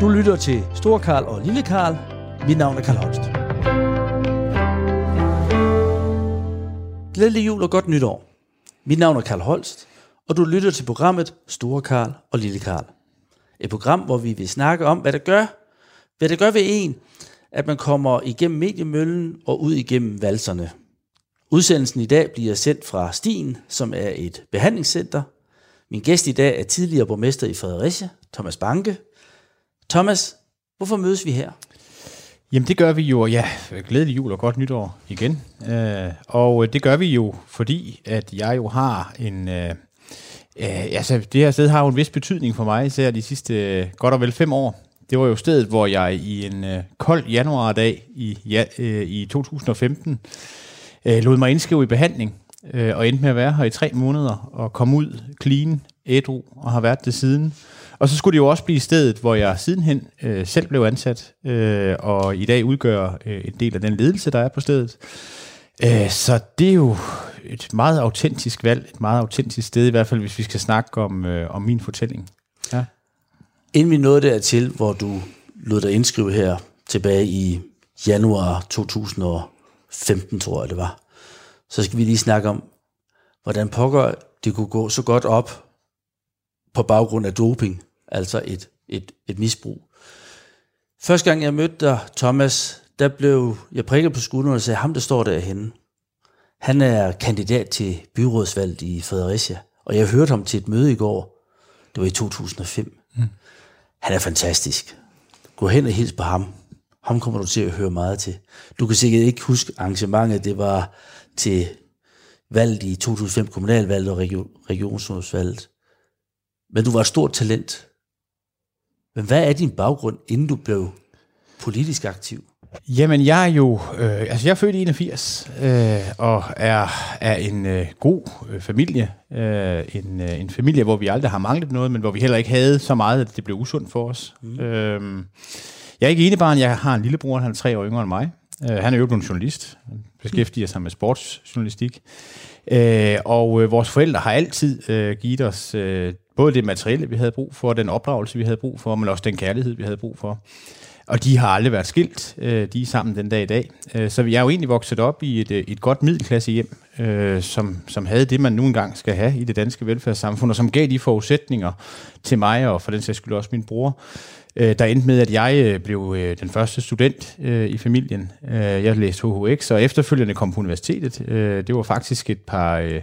Du lytter til Stor Karl og Lille Karl. Mit navn er Karl Holst. Glædelig jul og godt nytår. Mit navn er Karl Holst, og du lytter til programmet Store Karl og Lille Karl. Et program, hvor vi vil snakke om, hvad det gør, hvad det gør ved en, at man kommer igennem mediemøllen og ud igennem valserne. Udsendelsen i dag bliver sendt fra Stien, som er et behandlingscenter. Min gæst i dag er tidligere borgmester i Fredericia, Thomas Banke. Thomas, hvorfor mødes vi her? Jamen det gør vi jo, ja, glædelig jul og godt nytår igen. Øh, og øh, det gør vi jo, fordi at jeg jo har en... Øh, øh, altså det her sted har jo en vis betydning for mig, især de sidste øh, godt og vel fem år. Det var jo stedet, hvor jeg i en øh, kold januardag i, ja, øh, i 2015 øh, lod mig indskrive i behandling, øh, og endte med at være her i tre måneder, og kom ud clean, ædru, og har været det siden. Og så skulle det jo også blive stedet, hvor jeg sidenhen øh, selv blev ansat, øh, og i dag udgør øh, en del af den ledelse, der er på stedet. Øh, så det er jo et meget autentisk valg, et meget autentisk sted, i hvert fald hvis vi skal snakke om, øh, om min fortælling. Ja. Inden vi nåede dertil, hvor du lod dig indskrive her tilbage i januar 2015, tror jeg det var, så skal vi lige snakke om, hvordan pågår det kunne gå så godt op på baggrund af doping, altså et, et, et misbrug. Første gang jeg mødte dig, Thomas, der blev jeg prikket på skulderen og sagde, ham der står derhenne, han er kandidat til byrådsvalget i Fredericia, og jeg hørte ham til et møde i går, det var i 2005. Mm. Han er fantastisk. Gå hen og hils på ham. Ham kommer du til at høre meget til. Du kan sikkert ikke huske arrangementet, det var til valget i 2005, kommunalvalget og regionsrådsvalget. Men du var et stort talent. Men hvad er din baggrund, inden du blev politisk aktiv? Jamen, jeg er jo, øh, altså jeg er født i 81, øh, og er, er en øh, god øh, familie. Øh, en, øh, en familie, hvor vi aldrig har manglet noget, men hvor vi heller ikke havde så meget, at det blev usundt for os. Mm. Øh, jeg er ikke enebarn, jeg har en lillebror, han er tre år yngre end mig. Øh, han er jo blevet journalist, han beskæftiger sig med sportsjournalistik. Øh, og øh, vores forældre har altid øh, givet os øh, både det materielle, vi havde brug for, den opdragelse, vi havde brug for, men også den kærlighed, vi havde brug for. Og de har aldrig været skilt. Øh, de er sammen den dag i dag. Øh, så jeg er jo egentlig vokset op i et, øh, et godt middelklasse hjem, som, som havde det, man nu engang skal have i det danske velfærdssamfund, og som gav de forudsætninger til mig, og for den sags skyld også min bror, der endte med, at jeg blev den første student i familien. Jeg læste HHX, og efterfølgende kom på universitetet. Det var faktisk et par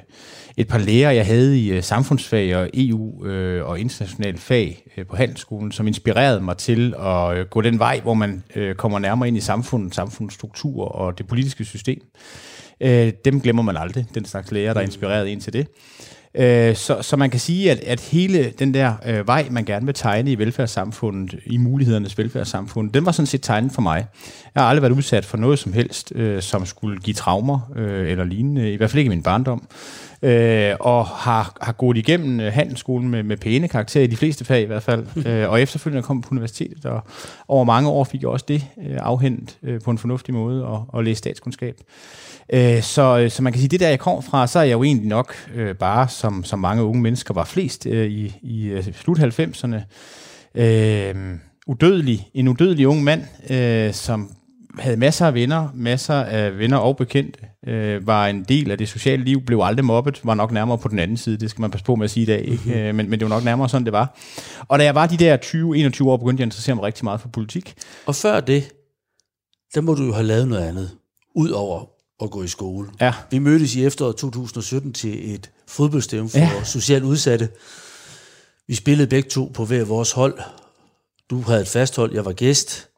et par lærer, jeg havde i uh, samfundsfag og EU øh, og internationale fag uh, på handelsskolen, som inspirerede mig til at uh, gå den vej, hvor man uh, kommer nærmere ind i samfundet, samfundsstruktur og det politiske system. Uh, dem glemmer man aldrig, den slags lærer, der inspirerede en til det. Uh, så, så man kan sige, at, at hele den der uh, vej, man gerne vil tegne i velfærdssamfundet, i mulighedernes velfærdssamfund, den var sådan set tegnet for mig. Jeg har aldrig været udsat for noget som helst, uh, som skulle give traumer uh, eller lignende, i hvert fald ikke i min barndom øh, og har, har gået igennem øh, handelsskolen med, med pæne karakterer i de fleste fag i hvert fald, øh, og efterfølgende kom på universitetet, og over mange år fik jeg også det øh, afhentet øh, på en fornuftig måde, og, og læse statskundskab. Øh, så, øh, så man kan sige, det der jeg kom fra, så er jeg jo egentlig nok øh, bare, som, som mange unge mennesker var flest øh, i, i øh, slut 90'erne, øh, udødelig, en udødelig ung mand, øh, som havde masser af venner, masser af venner og bekendte, øh, var en del af det sociale liv, blev aldrig mobbet, var nok nærmere på den anden side, det skal man passe på med at sige i dag, ikke? Mm-hmm. Øh, men, men det var nok nærmere sådan, det var. Og da jeg var de der 20-21 år, begyndte jeg at interessere mig rigtig meget for politik. Og før det, der må du jo have lavet noget andet, ud over at gå i skole. Ja. Vi mødtes i efteråret 2017 til et fodboldstævn for ja. socialt udsatte. Vi spillede begge to på hver vores hold. Du havde et fast hold, jeg var gæst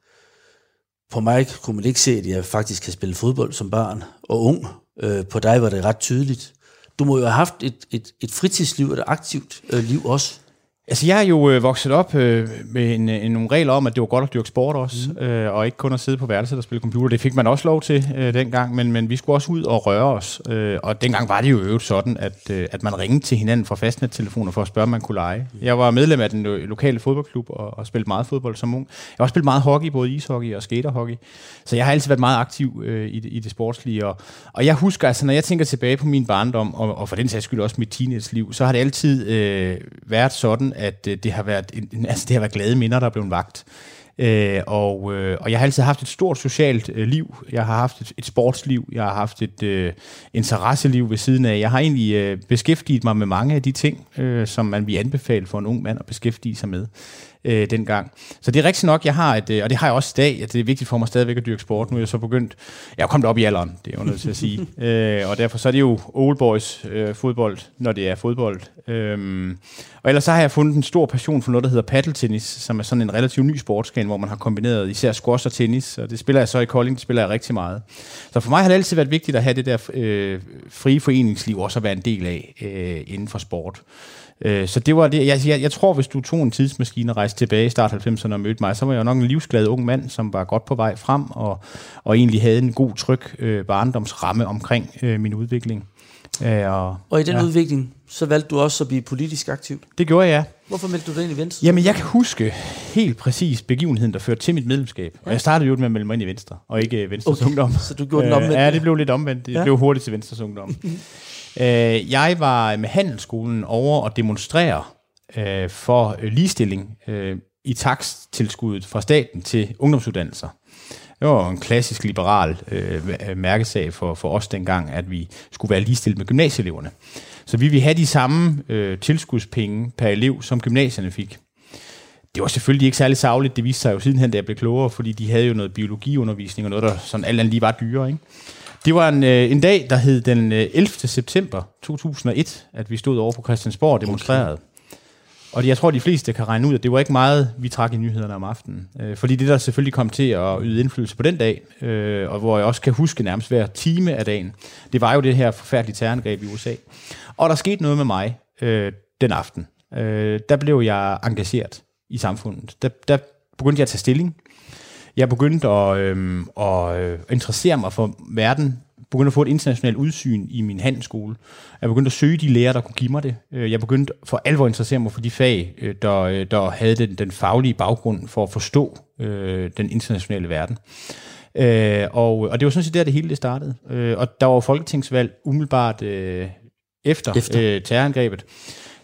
på mig kunne man ikke se, at jeg faktisk kan spille fodbold som barn og ung. Øh, på dig var det ret tydeligt. Du må jo have haft et, et, et fritidsliv, et aktivt øh, liv også. Altså, jeg er jo øh, vokset op øh, med en, en, nogle regler om, at det var godt at dyrke sport også, mm. øh, og ikke kun at sidde på værelset og spille computer. Det fik man også lov til øh, dengang, men, men vi skulle også ud og røre os. Øh, og dengang var det jo øvrigt sådan, at, øh, at man ringede til hinanden fra fastnettelefoner for at spørge, om man kunne lege. Jeg var medlem af den lokale fodboldklub og, og spillede meget fodbold som ung. Jeg har også spillet meget hockey, både ishockey og skaterhockey. Så jeg har altid været meget aktiv øh, i, det, i det sportslige. Og, og jeg husker, altså, når jeg tænker tilbage på min barndom, og, og for den sags skyld også mit teenage-liv, så har det altid øh, været sådan, at øh, det har været, en, altså, det har været glade minder, der er blevet vagt. Øh, og, øh, og jeg har altid haft et stort socialt øh, liv. Jeg har haft et, et sportsliv. Jeg har haft et øh, interesseliv ved siden af. Jeg har egentlig øh, beskæftiget mig med mange af de ting, øh, som man vil anbefale for en ung mand at beskæftige sig med øh, dengang. Så det er rigtigt nok, jeg har et, øh, og det har jeg også i dag, at det er vigtigt for mig stadigvæk at dyrke sport. Nu er jeg så begyndt, jeg er kommet op i alderen, det er jo nødt til at sige. øh, og derfor så er det jo old boys øh, fodbold, når det er fodbold. Øhm, og ellers så har jeg fundet en stor passion for noget, der hedder paddeltennis, som er sådan en relativt ny sportsgren, hvor man har kombineret især squash og tennis, og det spiller jeg så i Kolding, det spiller jeg rigtig meget. Så for mig har det altid været vigtigt at have det der øh, frie foreningsliv også at være en del af øh, inden for sport. Øh, så det var det. Jeg, jeg, jeg tror, hvis du tog en tidsmaskine og rejste tilbage i start 90'erne og mødte mig, så var jeg nok en livsglad ung mand, som var godt på vej frem og, og egentlig havde en god, tryg øh, barndomsramme omkring øh, min udvikling. Øh, og, og i den ja. udvikling, så valgte du også at blive politisk aktiv? Det gjorde jeg, Hvorfor meldte du dig ind i Venstre? Jamen, jeg kan huske helt præcis begivenheden, der førte til mit medlemskab. Ja. Og jeg startede jo med at melde mig ind i Venstre, og ikke Venstres okay. Ungdom. Så du gjorde den omvendt? Ja, det blev lidt omvendt. Det ja. blev hurtigt til Venstres Ungdom. Øh, jeg var med handelsskolen over og demonstrere øh, for ligestilling øh, i takstilskuddet fra staten til ungdomsuddannelser. Det var en klassisk liberal øh, mærkesag for, for os dengang, at vi skulle være ligestillet med gymnasieeleverne. Så vi ville have de samme øh, tilskudspenge per elev, som gymnasierne fik. Det var selvfølgelig ikke særlig savligt, det viste sig jo sidenhen, da jeg blev klogere, fordi de havde jo noget biologiundervisning og noget, der sådan alt andet lige var dyrere. Ikke? Det var en, øh, en dag, der hed den 11. Øh, september 2001, at vi stod over på Christiansborg og demonstrerede. Okay. Og jeg tror, de fleste kan regne ud, at det var ikke meget, vi trak i nyhederne om aftenen. Øh, fordi det, der selvfølgelig kom til at yde indflydelse på den dag, øh, og hvor jeg også kan huske nærmest hver time af dagen, det var jo det her forfærdelige terrorangreb i USA. Og der skete noget med mig øh, den aften. Øh, der blev jeg engageret i samfundet. Der, der begyndte jeg at tage stilling jeg begyndte at, øh, at øh, interessere mig for verden, begyndte at få et internationalt udsyn i min handelsskole. Jeg begyndte at søge de lærer, der kunne give mig det. Øh, jeg begyndte for alvor at interessere mig for de fag, øh, der, der havde den, den faglige baggrund for at forstå øh, den internationale verden. Øh, og, og det var sådan set der, det hele det startede. Øh, og der var folketingsvalg umiddelbart øh, efter, efter. Øh, terrorangrebet,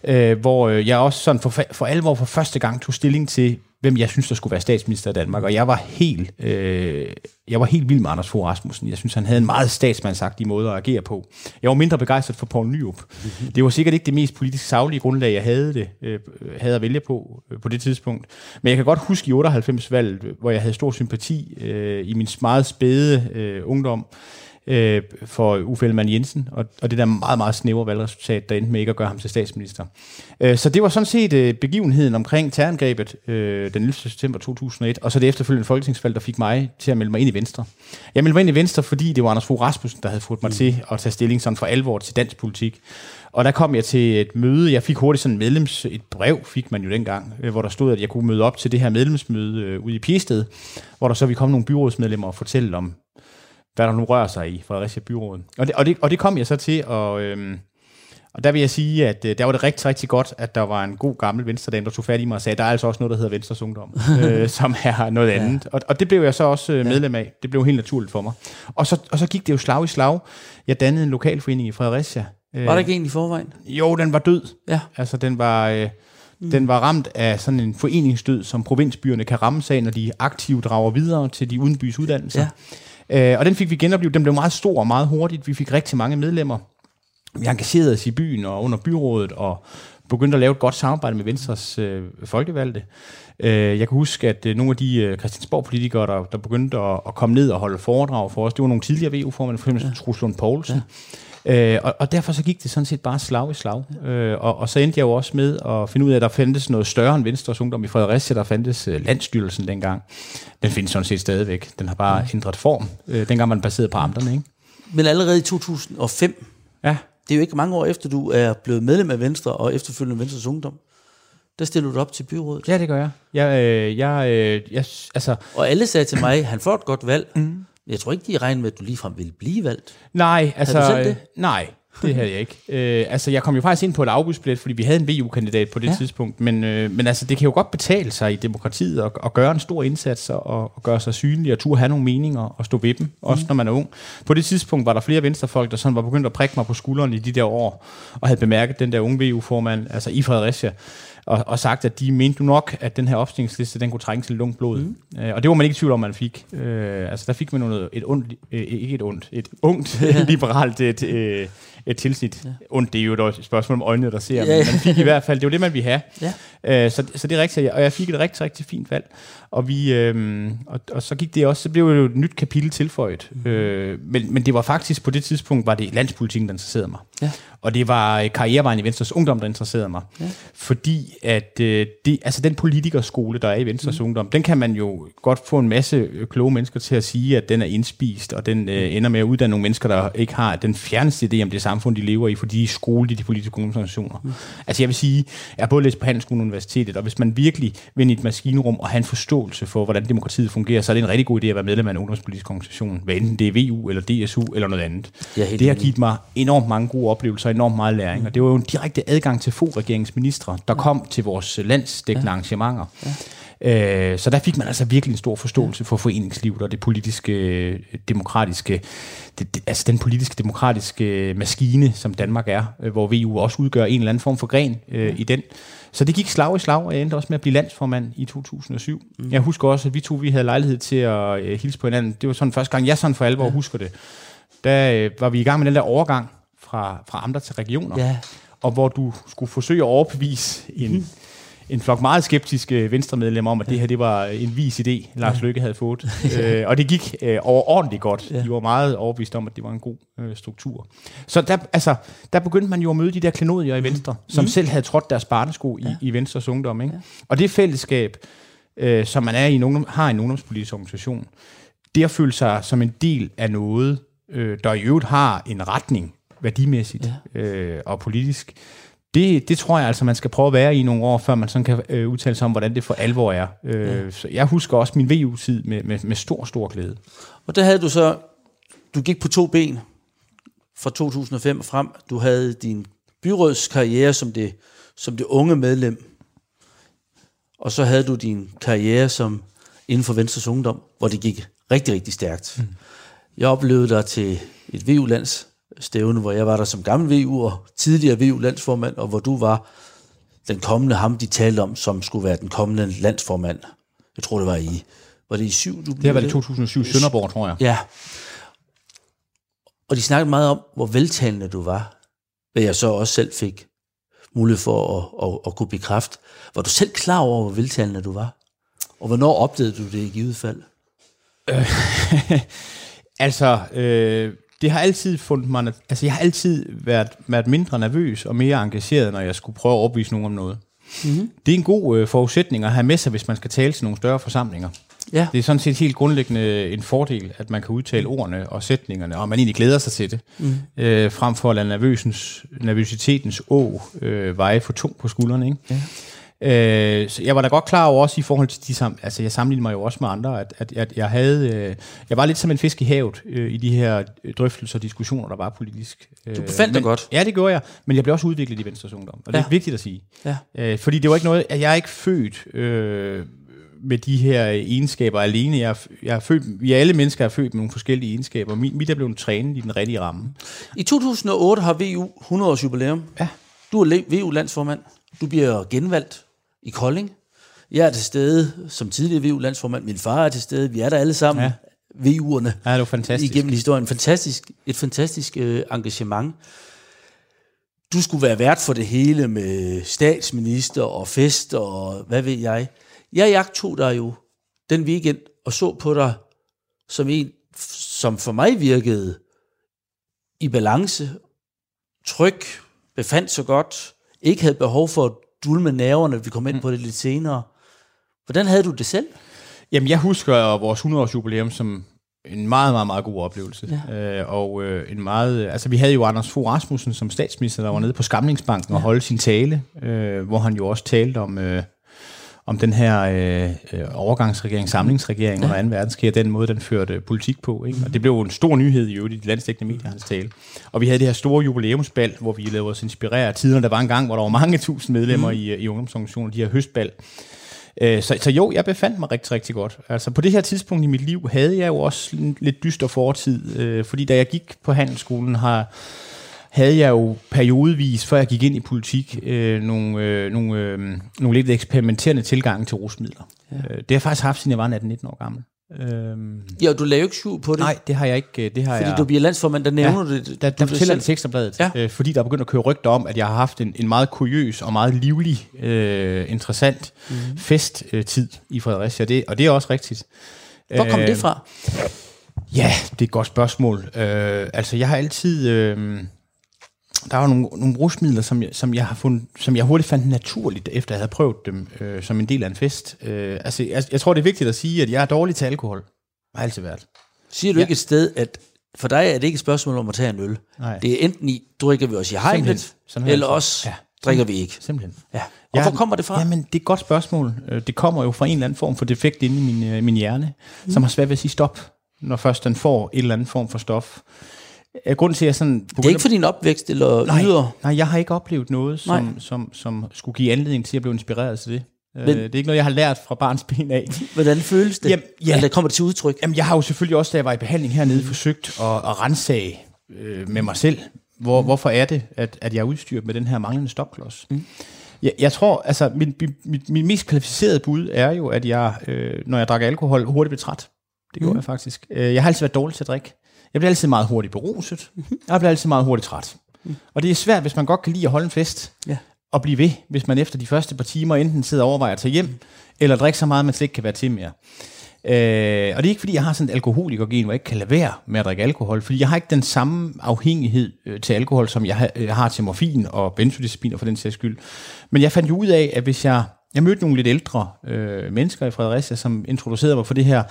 øh, hvor jeg også sådan for, for alvor for første gang tog stilling til, hvem jeg synes, der skulle være statsminister i Danmark. Og jeg var helt, øh, jeg var helt vild med Anders Fogh Rasmussen. Jeg synes, han havde en meget statsmandsagtig måde at agere på. Jeg var mindre begejstret for Poul Nyrup. Mm-hmm. Det var sikkert ikke det mest politisk savlige grundlag, jeg havde, det, øh, havde at vælge på øh, på det tidspunkt. Men jeg kan godt huske i 98-valget, hvor jeg havde stor sympati øh, i min meget spæde øh, ungdom øh, for Uffe Ellemann Jensen, og, og det der meget, meget snævre valgresultat, der endte med ikke at gøre ham til statsminister. Øh, så det var sådan set øh, begivenheden omkring terrorangrebet øh, den 11. september 2001, og så det efterfølgende folketingsvalg, der fik mig til at melde mig ind i Venstre. Jeg meldte mig ind i Venstre, fordi det var Anders Fogh Rasmussen, der havde fået mig mm. til at tage stilling sådan for alvor til dansk politik. Og der kom jeg til et møde, jeg fik hurtigt sådan et medlems, et brev fik man jo dengang, øh, hvor der stod, at jeg kunne møde op til det her medlemsmøde øh, ude i Piested, hvor der så vi kom nogle byrådsmedlemmer og fortælle om hvad der nu rører sig i Fredericia Byråd. Og det, og det, og det kom jeg så til, og, øhm, og der vil jeg sige, at øh, der var det rigtig, rigtig godt, at der var en god gammel venstredame, der tog fat i mig og sagde, der er altså også noget, der hedder Venstres Ungdom, øh, som er noget andet. Og, og det blev jeg så også øh, medlem af. Det blev helt naturligt for mig. Og så, og så gik det jo slag i slag. Jeg dannede en lokalforening i Fredericia. Øh, var der ikke en i forvejen? Jo, den var død. Ja. Altså, den var... Øh, Mm. Den var ramt af sådan en foreningsdød, som provinsbyerne kan ramme sig, når de aktivt drager videre til de udenbys uddannelser. Ja. Øh, og den fik vi genoplevet. Den blev meget stor og meget hurtigt. Vi fik rigtig mange medlemmer. Vi engagerede os i byen og under byrådet og begyndte at lave et godt samarbejde med Venstres øh, folkevalgte. Øh, jeg kan huske, at øh, nogle af de øh, Christiansborg-politikere, der, der begyndte at, at komme ned og holde foredrag for os, det var nogle tidligere VU-formænd, for eksempel ja. Truls Lund Poulsen. Ja Øh, og, og derfor så gik det sådan set bare slag i slag. Øh, og, og så endte jeg jo også med at finde ud af, at der fandtes noget større end Venstres Ungdom i Fredericia. Der fandtes uh, Landstyrelsen dengang. Den findes sådan set stadigvæk. Den har bare ændret form. Øh, dengang var den baseret på amterne. Ikke? Men allerede i 2005, ja. det er jo ikke mange år efter, du er blevet medlem af Venstre og efterfølgende Venstres Ungdom. Der stiller du op til byrådet. Ja, det gør jeg. jeg, øh, jeg, øh, jeg altså... Og alle sagde til mig, han får et godt valg. Mm. Jeg tror ikke, de regner med, at du ligefrem ville blive valgt. Nej, altså... Havde du selv det? Nej, det havde jeg ikke. Øh, altså, jeg kom jo faktisk ind på et afbudsbillet, fordi vi havde en VU-kandidat på det ja. tidspunkt. Men, øh, men altså, det kan jo godt betale sig i demokratiet at, at gøre en stor indsats og, og gøre sig synlig og turde have nogle meninger og stå ved dem, mm. også når man er ung. På det tidspunkt var der flere venstrefolk, der sådan var begyndt at prikke mig på skulderen i de der år, og havde bemærket den der unge VU-formand, altså i Fredericia. Og, og sagt, at de mente nok, at den her opstillingsliste, den kunne trænge til lungt blod. Mm. Øh, og det var man ikke i tvivl om, man fik. Øh, altså, der fik man noget, et ondt, øh, ikke et ondt, et ungt liberalt et, øh, et tilsnit. Ja. Ondt, det er jo et spørgsmål om øjnene, der ser, ja, ja. men man fik i hvert fald, det var det, man ville have. Ja. Øh, så, så det er rigtigt, og jeg fik et rigtig, rigtig fint valg. Og, vi, øh, og, og så gik det også, så blev det jo et nyt kapitel tilføjet. Mm. Øh, men, men det var faktisk, på det tidspunkt, var det landspolitikken, der interesserede mig. Ja. Og det var karrierevejen i Venstres Ungdom, der interesserede mig. Ja. Fordi at øh, det, altså den politikerskole, der er i Venstres mm. Ungdom, den kan man jo godt få en masse kloge mennesker til at sige, at den er indspist, og den øh, ender med at uddanne nogle mennesker, der ikke har den fjerneste idé om det samfund, de lever i, fordi de er skole i de politiske ungdomsorganisationer. Mm. Altså jeg vil sige, jeg har både læst på Handelsskolen Universitetet, og hvis man virkelig vil i et maskinrum og have en forståelse for, hvordan demokratiet fungerer, så er det en rigtig god idé at være medlem af en ungdomspolitisk organisation, hvad enten det er VU eller DSU eller noget andet. Det har givet mig enormt mange gode oplevelser, enormt meget læring, og det var jo en direkte adgang til få regeringsministre, der kom til vores landsdækkende ja. arrangementer. Ja. Øh, så der fik man altså virkelig en stor forståelse for foreningslivet og det politiske, demokratiske, det, det, altså den politiske demokratiske maskine, som Danmark er, øh, hvor VU også udgør en eller anden form for gren øh, i den. Så det gik slag i slag, og jeg endte også med at blive landsformand i 2007. Mm. Jeg husker også, at vi to vi havde lejlighed til at øh, hilse på hinanden. Det var sådan første gang, jeg sådan for alvor ja. husker det. Der øh, var vi i gang med den der overgang fra, fra amter til regioner, ja. og hvor du skulle forsøge at overbevise en, mm. en flok meget skeptiske venstremedlemmer om, at det her det var en vis idé, Lars Løkke havde fået. øh, og det gik øh, overordentligt godt. Ja. De var meget overbevist om, at det var en god øh, struktur. Så der, altså, der begyndte man jo at møde de der klenodier i Venstre, mm. som mm. selv havde trådt deres barnesko i, ja. i Venstres ungdom. Ikke? Ja. Og det fællesskab, øh, som man er i en ungdom, har i en ungdomspolitisk organisation, det at føle sig som en del af noget, øh, der i øvrigt har en retning, værdimæssigt ja. øh, og politisk. Det, det tror jeg altså, man skal prøve at være i nogle år, før man sådan kan øh, udtale sig om, hvordan det for alvor er. Øh, ja. Så jeg husker også min VU-tid med, med, med stor, stor glæde. Og der havde du så, du gik på to ben fra 2005 og frem. Du havde din byrådskarriere som det, som det unge medlem, og så havde du din karriere som inden for Venstres Ungdom, hvor det gik rigtig, rigtig stærkt. Mm. Jeg oplevede dig til et VU-lands stævne, hvor jeg var der som gammel VU og tidligere VU-landsformand, og hvor du var den kommende ham, de talte om, som skulle være den kommende landsformand. Jeg tror, det var i, var det i syv? Du det var i 2007, Sønderborg, tror jeg. Ja. Og de snakkede meget om, hvor veltalende du var, hvad jeg så også selv fik mulighed for at, at, at kunne bekræfte. Var du selv klar over, hvor veltalende du var? Og hvornår opdagede du det i givet fald? Øh, altså, øh, det har altid fundet mig, altså jeg har altid været, været mindre nervøs og mere engageret, når jeg skulle prøve at opvise nogen om noget. Mm-hmm. Det er en god øh, forudsætning at have med sig, hvis man skal tale til nogle større forsamlinger. Ja. Det er sådan set helt grundlæggende en fordel, at man kan udtale ordene og sætningerne, og man egentlig glæder sig til det, mm. øh, frem for at lade nervøsens, nervøsitetens å øh, veje for tung på skuldrene. Ikke? Ja. Øh, så jeg var da godt klar over også i forhold til de sam altså jeg sammenlignede mig jo også med andre, at, at, at jeg havde, øh, jeg var lidt som en fisk i havet øh, i de her drøftelser og diskussioner, der var politisk. Du befandt dig godt. Ja, det gjorde jeg, men jeg blev også udviklet i Venstres Ungdom, og det ja. er vigtigt at sige. Ja. Øh, fordi det var ikke noget, jeg er ikke født øh, med de her egenskaber alene. Jeg er, jeg er født, vi alle mennesker er født med nogle forskellige egenskaber. Mit, mit er blevet trænet i den rigtige ramme. I 2008 har VU 100 års jubilæum. Ja. Du er VU-landsformand. Du bliver genvalgt i Kolding. Jeg er til stede som tidligere VU-landsformand. Min far er til stede. Vi er der alle sammen. Ja. VU'erne. Ja, det var fantastisk. Igennem historien. Fantastisk, et fantastisk øh, engagement. Du skulle være vært for det hele med statsminister og fest og hvad ved jeg. Jeg jagtog dig jo den weekend og så på dig som en, som for mig virkede i balance, tryg, befandt sig godt, ikke havde behov for at dulme nerverne, vi kommer ind på det lidt senere. Hvordan havde du det selv? Jamen, jeg husker vores 100-års jubilæum som en meget, meget, meget god oplevelse. Ja. Øh, og øh, en meget, altså vi havde jo Anders Fogh Rasmussen som statsminister, der var nede på Skamlingsbanken ja. og holdt sin tale, øh, hvor han jo også talte om, øh, om den her øh, øh overgangsregering, samlingsregering ja. under 2. verdenskrig, den måde, den førte politik på. Ikke? Og det blev en stor nyhed i øvrigt i de landstækkende medier, hans tale. Og vi havde det her store jubilæumsbal, hvor vi lavede os inspirere af tiderne. Der var en gang, hvor der var mange tusind medlemmer mm. i, i ungdomsorganisationen, de her høstbal. Øh, så, så jo, jeg befandt mig rigtig, rigtig godt. Altså på det her tidspunkt i mit liv havde jeg jo også en lidt dyster fortid, øh, fordi da jeg gik på handelsskolen har havde jeg jo periodevis, før jeg gik ind i politik, øh, nogle, øh, nogle, øh, nogle lidt eksperimenterende tilgange til rusmidler. Ja. Øh, det har jeg faktisk haft, siden jeg var 18-19 år gammel. Øhm, ja, du lavede ikke skjul på det. Nej, det har jeg ikke. Det har fordi jeg, du bliver landsformand, der nævner ja, det. Der, der fortæller det Ekstrabladet, ja. øh, fordi der er begyndt at køre rygter om, at jeg har haft en, en meget kuriøs og meget livlig, øh, interessant mm. festtid i Fredericia, det, og det er også rigtigt. Hvor kom øh, det fra? Ja, det er et godt spørgsmål. Øh, altså, jeg har altid... Øh, der var nogle, nogle rusmidler, som jeg, som, jeg har fundet, som jeg hurtigt fandt naturligt, efter jeg havde prøvet dem øh, som en del af en fest. Øh, altså, jeg, jeg tror, det er vigtigt at sige, at jeg er dårlig til alkohol. Har altid været. Siger du ja. ikke et sted, at for dig er det ikke et spørgsmål om at tage en øl? Nej. Det er enten i, drikker vi os i hegnet, eller også ja. drikker vi ikke. Simpelthen. Ja. Og ja, hvor kommer det fra? Jamen, det er et godt spørgsmål. Øh, det kommer jo fra en eller anden form for defekt inde i min, øh, min hjerne, mm. som har svært ved at sige stop, når først den får en eller anden form for stof. Grunden til, at jeg sådan... Det er ikke for din opvækst eller nej, yder? Nej, jeg har ikke oplevet noget, som, som, som skulle give anledning til at blive inspireret til det. Men, det er ikke noget, jeg har lært fra barns ben af. Hvordan føles det? Jamen, ja. Eller kommer det til udtryk? Jamen, jeg har jo selvfølgelig også, da jeg var i behandling hernede, forsøgt at, at rensage øh, med mig selv. Hvor, mm. Hvorfor er det, at, at jeg er udstyret med den her manglende stopklods? Mm. Jeg, jeg tror, altså, min, min, min mest kvalificerede bud er jo, at jeg, øh, når jeg drikker alkohol, hurtigt bliver træt. Det gjorde mm. jeg faktisk. Øh, jeg har altid været dårlig til at drikke. Jeg bliver altid meget hurtigt beruset. Jeg bliver altid meget hurtigt træt. Og det er svært, hvis man godt kan lide at holde en fest, ja. og blive ved, hvis man efter de første par timer enten sidder og overvejer at tage hjem, eller drikke så meget, at man slet ikke kan være til mere. Øh, og det er ikke, fordi jeg har sådan et alkoholikergen, hvor jeg ikke kan lade være med at drikke alkohol, fordi jeg har ikke den samme afhængighed øh, til alkohol, som jeg har, jeg har til morfin og benzodiazepiner for den sags skyld. Men jeg fandt jo ud af, at hvis jeg jeg mødte nogle lidt ældre øh, mennesker i Fredericia, som introducerede mig for det her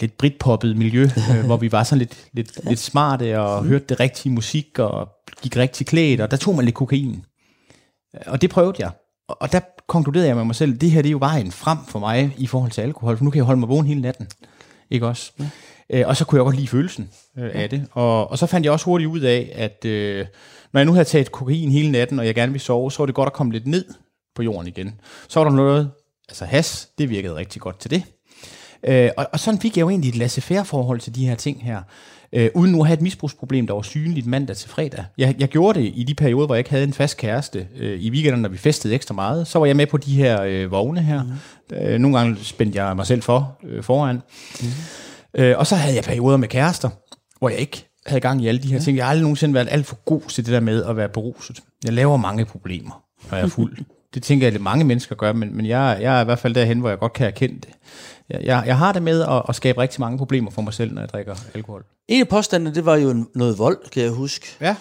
lidt britpoppet miljø, øh, hvor vi var sådan lidt, lidt, lidt smarte og mm. hørte det rigtige musik og gik rigtig klædt, og der tog man lidt kokain. Og det prøvede jeg. Og der konkluderede jeg med mig selv, at det her det er jo vejen frem for mig i forhold til alkohol, for nu kan jeg holde mig vågen hele natten. Ikke også? Ja. Øh, og så kunne jeg godt lide følelsen øh, af det. Og, og så fandt jeg også hurtigt ud af, at øh, når jeg nu havde taget kokain hele natten, og jeg gerne ville sove, så var det godt at komme lidt ned på jorden igen. Så var der noget, altså has, det virkede rigtig godt til det. Øh, og, og sådan fik jeg jo egentlig et laissez-faire forhold til de her ting her, øh, uden nu at have et misbrugsproblem, der var synligt mandag til fredag. Jeg, jeg gjorde det i de perioder, hvor jeg ikke havde en fast kæreste. Øh, I weekenden, når vi festede ekstra meget, så var jeg med på de her øh, vogne her. Mm. Øh, nogle gange spændte jeg mig selv for øh, foran. Mm. Øh, og så havde jeg perioder med kærester, hvor jeg ikke havde gang i alle de her ja. ting. Jeg har aldrig nogensinde været alt for god til det der med at være beruset. Jeg laver mange problemer, når jeg er fuld. det tænker jeg, at mange mennesker gør, men, men jeg, jeg er i hvert fald derhen, hvor jeg godt kan erkende det. Jeg, jeg har det med at, at skabe rigtig mange problemer for mig selv, når jeg drikker alkohol. En af påstandene, det var jo noget vold, kan jeg huske. Ja.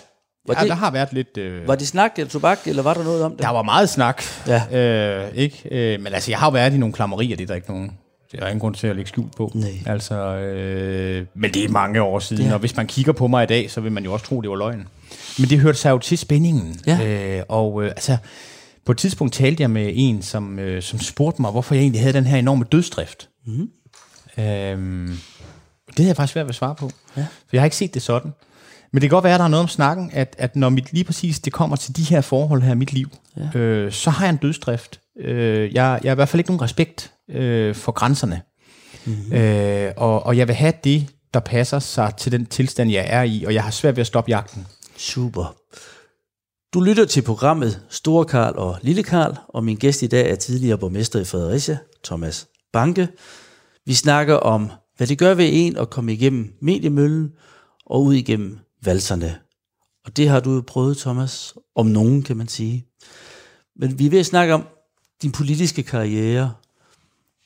Var ja, det, der har været lidt... Øh, var det snak eller tobak, eller var der noget om det? Der var meget snak, ja. øh, ikke? Øh, men altså, jeg har jo været i nogle klammerier, det er der ikke nogen... Det er ingen grund til at lægge skjul på. Nej. Altså, øh, men det er mange år siden, ja. og hvis man kigger på mig i dag, så vil man jo også tro, det var løgn. Men det hørte sig jo til spændingen. Ja. Øh, og øh, altså, på et tidspunkt talte jeg med en, som, øh, som spurgte mig, hvorfor jeg egentlig havde den her enorme dødsdrift. Mm. Øhm, det havde jeg faktisk svært ved at svare på. Ja. For jeg har ikke set det sådan. Men det kan godt være, at der er noget om snakken, at, at når mit, lige præcis det kommer til de her forhold her i mit liv, ja. øh, så har jeg en dødsdrift. Øh, jeg, jeg har i hvert fald ikke nogen respekt øh, for grænserne. Mm-hmm. Øh, og, og jeg vil have det, der passer sig til den tilstand, jeg er i, og jeg har svært ved at stoppe jagten. Super. Du lytter til programmet Store Karl og Lille Karl, og min gæst i dag er tidligere borgmester i Fredericia, Thomas Banke. Vi snakker om, hvad det gør ved en at komme igennem mediemøllen og ud igennem valserne. Og det har du jo prøvet, Thomas, om nogen, kan man sige. Men vi er ved at snakke om din politiske karriere,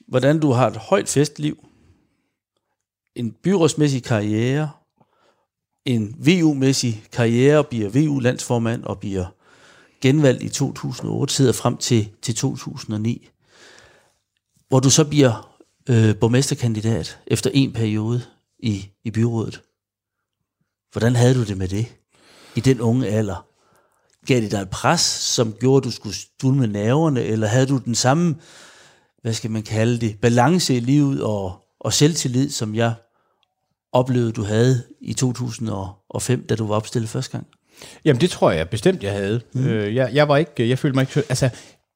hvordan du har et højt festliv, en byrådsmæssig karriere, en VU-mæssig karriere, bliver VU-landsformand og bliver genvalgt i 2008, sidder frem til, til 2009, hvor du så bliver øh, borgmesterkandidat efter en periode i, i byrådet. Hvordan havde du det med det i den unge alder? Gav det dig et pres, som gjorde, at du skulle stule med nerverne, eller havde du den samme, hvad skal man kalde det, balance i livet og, og selvtillid, som jeg oplevede, du havde i 2005, da du var opstillet første gang? Jamen, det tror jeg bestemt, jeg havde. Mm. Øh, jeg, jeg var ikke, jeg følte mig ikke, altså,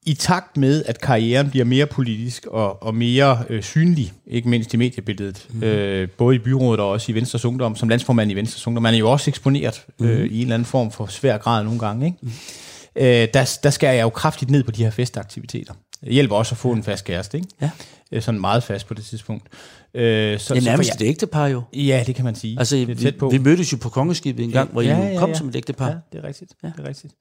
i takt med, at karrieren bliver mere politisk og, og mere øh, synlig, ikke mindst i mediebilledet, mm. øh, både i byrådet og også i Venstres Ungdom, som landsformand i Venstres Ungdom, man er jo også eksponeret øh, mm. i en eller anden form for svær grad nogle gange, ikke? Mm. Øh, der, der skærer jeg jo kraftigt ned på de her festaktiviteter. Det hjælper også at få en fast kæreste, ikke? Ja. Øh, sådan meget fast på det tidspunkt. Øh, så, det er nærmest et ægtepar jo. Ja, det kan man sige. Altså, det er tæt på. Vi, vi mødtes jo på kongeskibet en gang, hvor ja, I ja, ja, kom som et ægtepar. Ja, det er rigtigt. Ja. Det er rigtigt.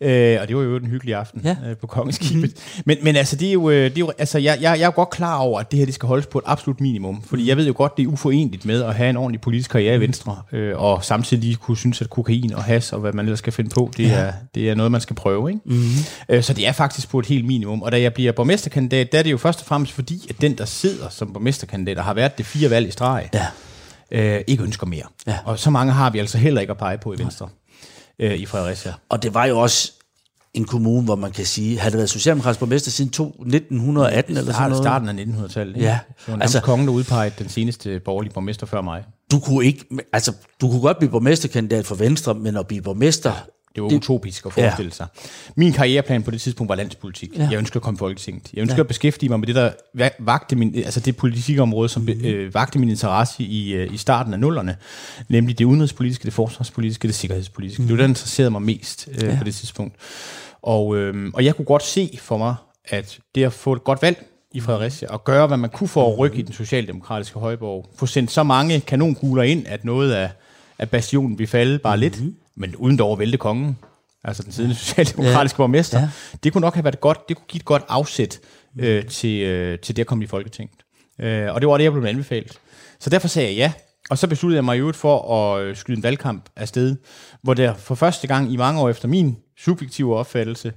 Øh, og det var jo en hyggelig aften ja. øh, på kongeskibet. Mm. Men, men altså, det er jo, øh, det er jo altså, jeg, jeg, jeg er jo godt klar over, at det her det skal holdes på et absolut minimum. Fordi mhm. jeg ved jo godt, det er uforenligt med at have en ordentlig politisk karriere i mhm. Venstre, øh, og samtidig kunne synes, at kokain og has og hvad man ellers skal finde på, det, ja. er, det er noget, man skal prøve. Ikke? Mm. Øh, så det er faktisk på et helt minimum. Og da jeg bliver borgmesterkandidat, der er det jo først og fremmest fordi, at den, der sidder som borgmesterkandidat har været det fire valg i streg, ja. øh, ikke ønsker mere. Ja. Og så mange har vi altså heller ikke at pege på i Venstre. Øh, i Fredericia. Og det var jo også en kommune, hvor man kan sige, har det været socialdemokratisk borgmester siden 1918 ja, eller sådan noget? Starten af 1900-tallet. Ja. Så altså, kongen, der udpegede den seneste borgerlige borgmester før mig. Du kunne ikke, altså, du kunne godt blive borgmesterkandidat for Venstre, men at blive borgmester, det var det, utopisk at forestille ja. sig. Min karriereplan på det tidspunkt var landspolitik. Ja. Jeg ønskede at komme i Folketinget. Jeg ønskede ja. at beskæftige mig med det, der vagte min, altså det politikområde, som mm. øh, vagte min interesse i, øh, i starten af nullerne, nemlig det udenrigspolitiske, det forsvarspolitiske, det sikkerhedspolitiske. Mm. Det var det, der interesserede mig mest øh, ja. på det tidspunkt. Og, øh, og jeg kunne godt se for mig, at det at få et godt valg i Fredericia, og gøre, hvad man kunne for at rykke i den socialdemokratiske højborg, få sendt så mange kanonkugler ind, at noget af, af bastionen ville falde bare mm. lidt, men uden dog at vælte kongen, altså den siddende socialdemokratiske ja. borgmester, ja. det kunne nok have været godt, det kunne give et godt afsæt øh, til, øh, til det at komme i Folketinget. Øh, og det var det, jeg blev anbefalet. Så derfor sagde jeg ja, og så besluttede jeg mig jo for at øh, skyde en valgkamp afsted, hvor der for første gang i mange år efter min subjektive opfattelse,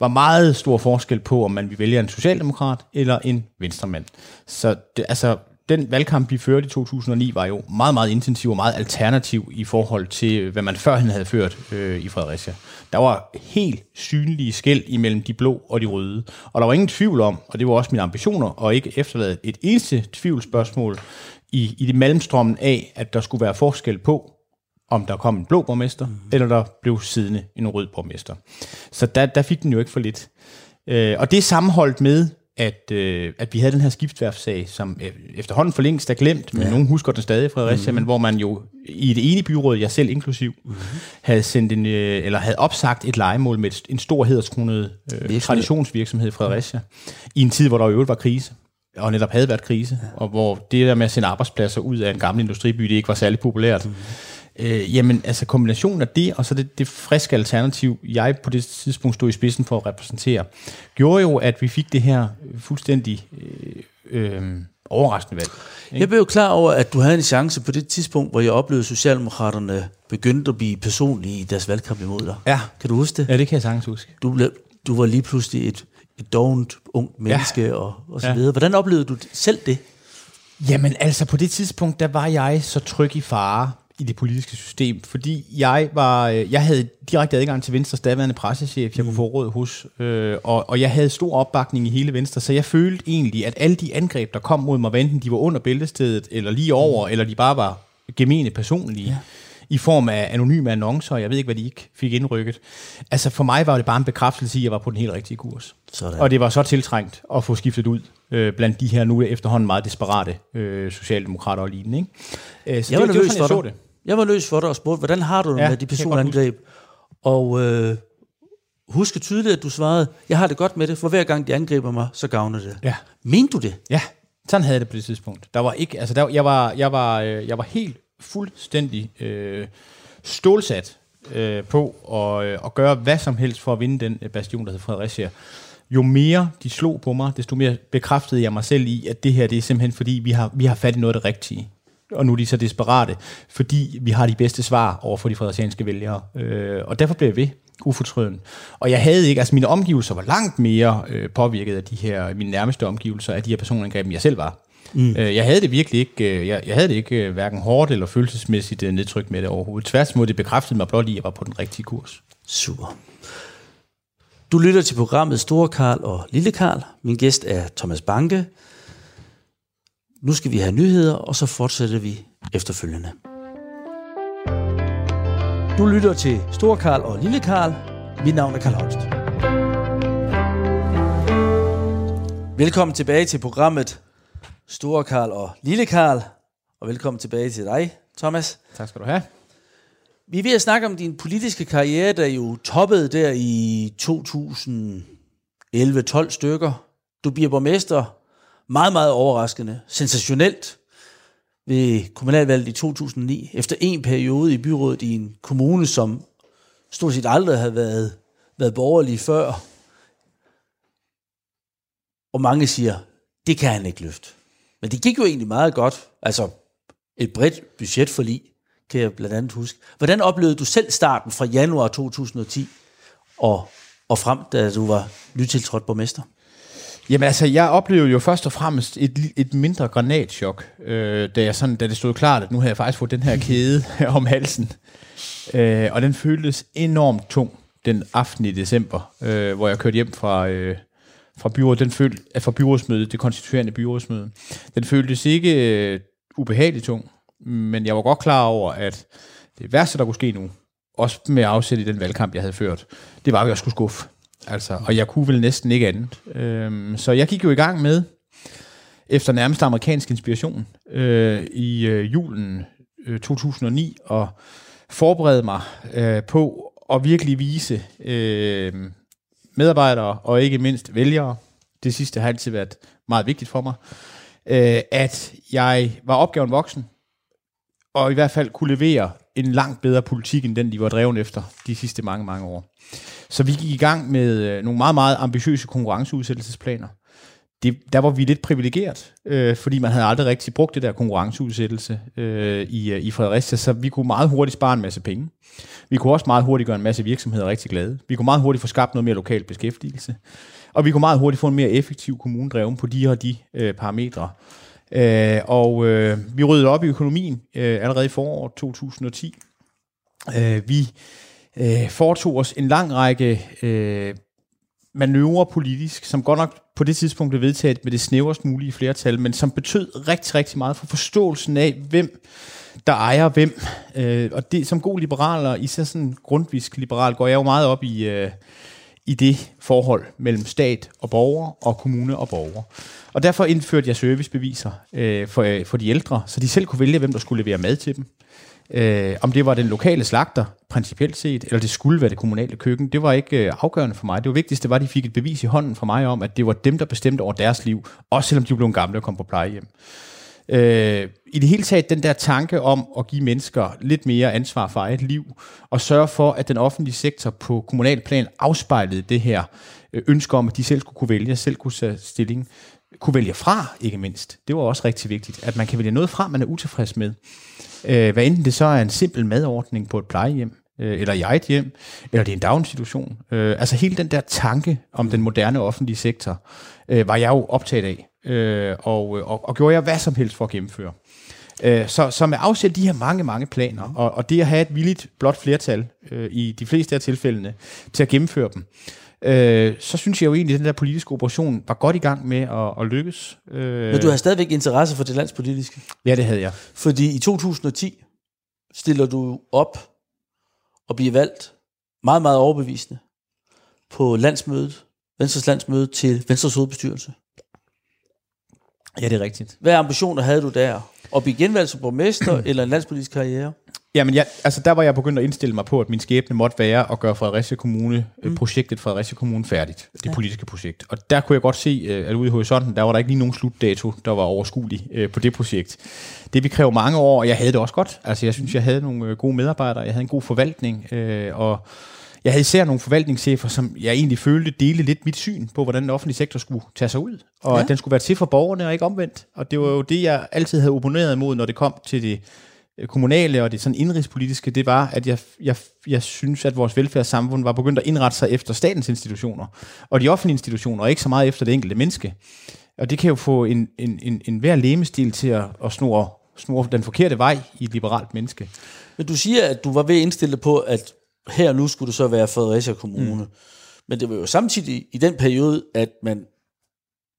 var meget stor forskel på, om man vil vælge en socialdemokrat eller en venstremand. Så det, altså, den valgkamp, vi førte i 2009, var jo meget, meget intensiv og meget alternativ i forhold til, hvad man førhen havde ført øh, i Fredericia. Der var helt synlige skæld imellem de blå og de røde. Og der var ingen tvivl om, og det var også mine ambitioner, at ikke efterlade et eneste tvivlsspørgsmål i, i det mellemstrømmen af, at der skulle være forskel på, om der kom en blå borgmester, mm. eller der blev siddende en rød borgmester. Så der, der fik den jo ikke for lidt. Øh, og det sammenholdt med, at, øh, at vi havde den her skiftværfsag, som øh, efterhånden for længst er glemt, men ja. nogen husker den stadig, Fredericia, mm. men hvor man jo i det ene byråd, jeg selv inklusiv, mm. havde sendt en, øh, eller havde opsagt et legemål med et, en stor hedderskronet øh, traditionsvirksomhed i Fredericia, i en tid, hvor der jo var krise og netop havde været krise, ja. og hvor det der med at sende arbejdspladser ud af en gammel industriby, det ikke var særlig populært. Mm. Øh, jamen, altså kombinationen af det, og så det, det friske alternativ, jeg på det tidspunkt stod i spidsen for at repræsentere, gjorde jo, at vi fik det her fuldstændig øh, øh, overraskende valg. Ikke? Jeg blev jo klar over, at du havde en chance på det tidspunkt, hvor jeg oplevede, at Socialdemokraterne begyndte at blive personlige i deres valgkamp imod dig. Ja. Kan du huske det? Ja, det kan jeg sagtens huske. Du, blev, du var lige pludselig et, et dovent ungt menneske ja. og, og så ja. videre. Hvordan oplevede du selv det? Jamen altså, på det tidspunkt, der var jeg så tryg i fare, i det politiske system, fordi jeg var, øh, jeg havde direkte adgang til Venstres daværende pressechef, jeg kunne få råd hos, øh, og, og jeg havde stor opbakning i hele Venstre, så jeg følte egentlig, at alle de angreb, der kom mod mig, enten de var under bæltestedet, eller lige over, mm. eller de bare var gemene personlige, ja. i form af anonyme annoncer, jeg ved ikke, hvad de ikke fik indrykket. Altså for mig var det bare en bekræftelse i, at jeg var på den helt rigtige kurs. Sådan. Og det var så tiltrængt at få skiftet ud øh, blandt de her nu efterhånden meget desperate øh, socialdemokrater og lignende. Ikke? Øh, så jeg det var nervøs for dig. Det. Jeg var løs for dig og spurgte, hvordan har du det ja, med de personangreb? Og øh, husk tydeligt, at du svarede, jeg har det godt med det, for hver gang de angriber mig, så gavner det. Ja. Mente du det? Ja, sådan havde jeg det på det tidspunkt. Der var ikke, altså der, jeg, var, jeg, var, øh, jeg var helt fuldstændig øh, stålsat øh, på at, øh, at gøre hvad som helst for at vinde den øh, bastion, der hedder Fredericia. Jo mere de slog på mig, desto mere bekræftede jeg mig selv i, at det her det er simpelthen fordi, vi har, vi har fat i noget af det rigtige og nu er de så desperate, fordi vi har de bedste svar over for de fredericianske vælgere. Øh, og derfor blev jeg ved ufortrøden. Og jeg havde ikke, altså mine omgivelser var langt mere øh, påvirket af de her, mine nærmeste omgivelser, af de her personangreb, end jeg selv var. Mm. Øh, jeg havde det virkelig ikke, øh, jeg, jeg havde det ikke øh, hverken hårdt eller følelsesmæssigt øh, nedtryk med det overhovedet. Tværtimod, det bekræftede mig blot i, at jeg var på den rigtige kurs. Super. Du lytter til programmet Store Karl og Lille Karl. Min gæst er Thomas Banke, nu skal vi have nyheder, og så fortsætter vi efterfølgende. Du lytter til Stor Karl og Lille Karl. Mit navn er Karl Holst. Velkommen tilbage til programmet Store Karl og Lille Karl, og velkommen tilbage til dig, Thomas. Tak skal du have. Vi er ved at snakke om din politiske karriere, der jo toppede der i 2011-12 stykker. Du bliver borgmester, meget, meget overraskende, sensationelt, ved kommunalvalget i 2009, efter en periode i byrådet i en kommune, som stort set aldrig havde været, været borgerlig før. Og mange siger, det kan han ikke løfte. Men det gik jo egentlig meget godt. Altså et bredt budgetforlig, kan jeg blandt andet huske. Hvordan oplevede du selv starten fra januar 2010 og, og frem, da du var nytiltrådt borgmester? Jamen altså, jeg oplevede jo først og fremmest et, et mindre granatschok, øh, da, jeg sådan, da det stod klart, at nu havde jeg faktisk fået den her kæde om halsen. Øh, og den føltes enormt tung den aften i december, øh, hvor jeg kørte hjem fra, øh, fra, byrådet, den følte, øh, fra byrådsmødet, det konstituerende byrådsmøde. Den føltes ikke øh, ubehageligt tung, men jeg var godt klar over, at det værste, der kunne ske nu, også med afsæt i den valgkamp, jeg havde ført, det var, at jeg skulle skuffe. Altså, og jeg kunne vel næsten ikke andet. Øhm, så jeg gik jo i gang med, efter nærmest amerikansk inspiration, øh, i øh, julen øh, 2009, og forberede mig øh, på at virkelig vise øh, medarbejdere, og ikke mindst vælgere, det sidste har altid været meget vigtigt for mig, øh, at jeg var opgaven voksen, og i hvert fald kunne levere en langt bedre politik, end den de var drevet efter de sidste mange, mange år. Så vi gik i gang med øh, nogle meget, meget ambitiøse konkurrenceudsættelsesplaner. Det, der var vi lidt privilegeret, øh, fordi man havde aldrig rigtig brugt det der konkurrenceudsættelse øh, i, øh, i Fredericia, så vi kunne meget hurtigt spare en masse penge. Vi kunne også meget hurtigt gøre en masse virksomheder rigtig glade. Vi kunne meget hurtigt få skabt noget mere lokal beskæftigelse. Og vi kunne meget hurtigt få en mere effektiv kommunedreven på de og de øh, parametre. Øh, og øh, vi ryddede op i økonomien øh, allerede i foråret 2010. Øh, vi øh, foretog os en lang række øh, manøvrer politisk, som godt nok på det tidspunkt blev vedtaget med det snæverst mulige flertal, men som betød rigtig, rigtig meget for forståelsen af, hvem der ejer hvem. Øh, og det, som god liberaler, især sådan grundvisk liberal, går jeg jo meget op i, øh, i det forhold mellem stat og borger og kommune og borger. Og derfor indførte jeg servicebeviser øh, for, øh, for de ældre, så de selv kunne vælge, hvem der skulle levere mad til dem. Øh, om det var den lokale slagter, principielt set, eller det skulle være det kommunale køkken, det var ikke øh, afgørende for mig. Det var vigtigste var, at de fik et bevis i hånden fra mig om, at det var dem, der bestemte over deres liv, også selvom de blev gamle og kom på plejehjem. Øh, I det hele taget den der tanke om at give mennesker lidt mere ansvar for eget liv, og sørge for, at den offentlige sektor på kommunal plan afspejlede det her øh, ønske om, at de selv skulle kunne vælge, selv kunne tage stilling, kunne vælge fra, ikke mindst. Det var også rigtig vigtigt, at man kan vælge noget fra, man er utilfreds med. Øh, hvad enten det så er en simpel madordning på et plejehjem, øh, eller i eget hjem, eller det er en daginstitution. Øh, altså hele den der tanke om den moderne offentlige sektor, øh, var jeg jo optaget af, øh, og, og, og gjorde jeg hvad som helst for at gennemføre. Øh, så, så med afsæt de her mange, mange planer, og, og det at have et villigt blot flertal øh, i de fleste af tilfældene til at gennemføre dem, øh, så synes jeg jo egentlig, at den der politiske operation var godt i gang med at, at lykkes. Øh, Men du har stadigvæk interesse for det landspolitiske? Ja, det havde jeg. Fordi i 2010 stiller du op og bliver valgt meget, meget overbevisende på landsmødet, Venstres landsmøde til Venstres hovedbestyrelse. Ja, det er rigtigt. Hvad ambitioner havde du der? At blive genvalgt som borgmester eller en landspolitisk karriere? Jamen, jeg, altså der var jeg begyndt at indstille mig på, at min skæbne måtte være at gøre Fredericia Kommune, mm. projektet Fredericia Kommune færdigt, det ja. politiske projekt. Og der kunne jeg godt se, øh, at ude i horisonten, der var der ikke lige nogen slutdato, der var overskuelig øh, på det projekt. Det vi kræve mange år, og jeg havde det også godt. Altså jeg synes, jeg havde nogle øh, gode medarbejdere, jeg havde en god forvaltning, og jeg havde især nogle forvaltningschefer, som jeg egentlig følte dele lidt mit syn på, hvordan den offentlige sektor skulle tage sig ud, og ja. at den skulle være til for borgerne og ikke omvendt. Og det var jo det, jeg altid havde opponeret imod, når det kom til det kommunale og det sådan indrigspolitiske, det var, at jeg, jeg, jeg synes, at vores velfærdssamfund var begyndt at indrette sig efter statens institutioner, og de offentlige institutioner, og ikke så meget efter det enkelte menneske. Og det kan jo få en, en, en, en hver lemestil til at, at snore, snore den forkerte vej i et liberalt menneske. Men du siger, at du var ved at indstille på, at her nu skulle du så være Fredericia Kommune. Mm. Men det var jo samtidig i den periode, at man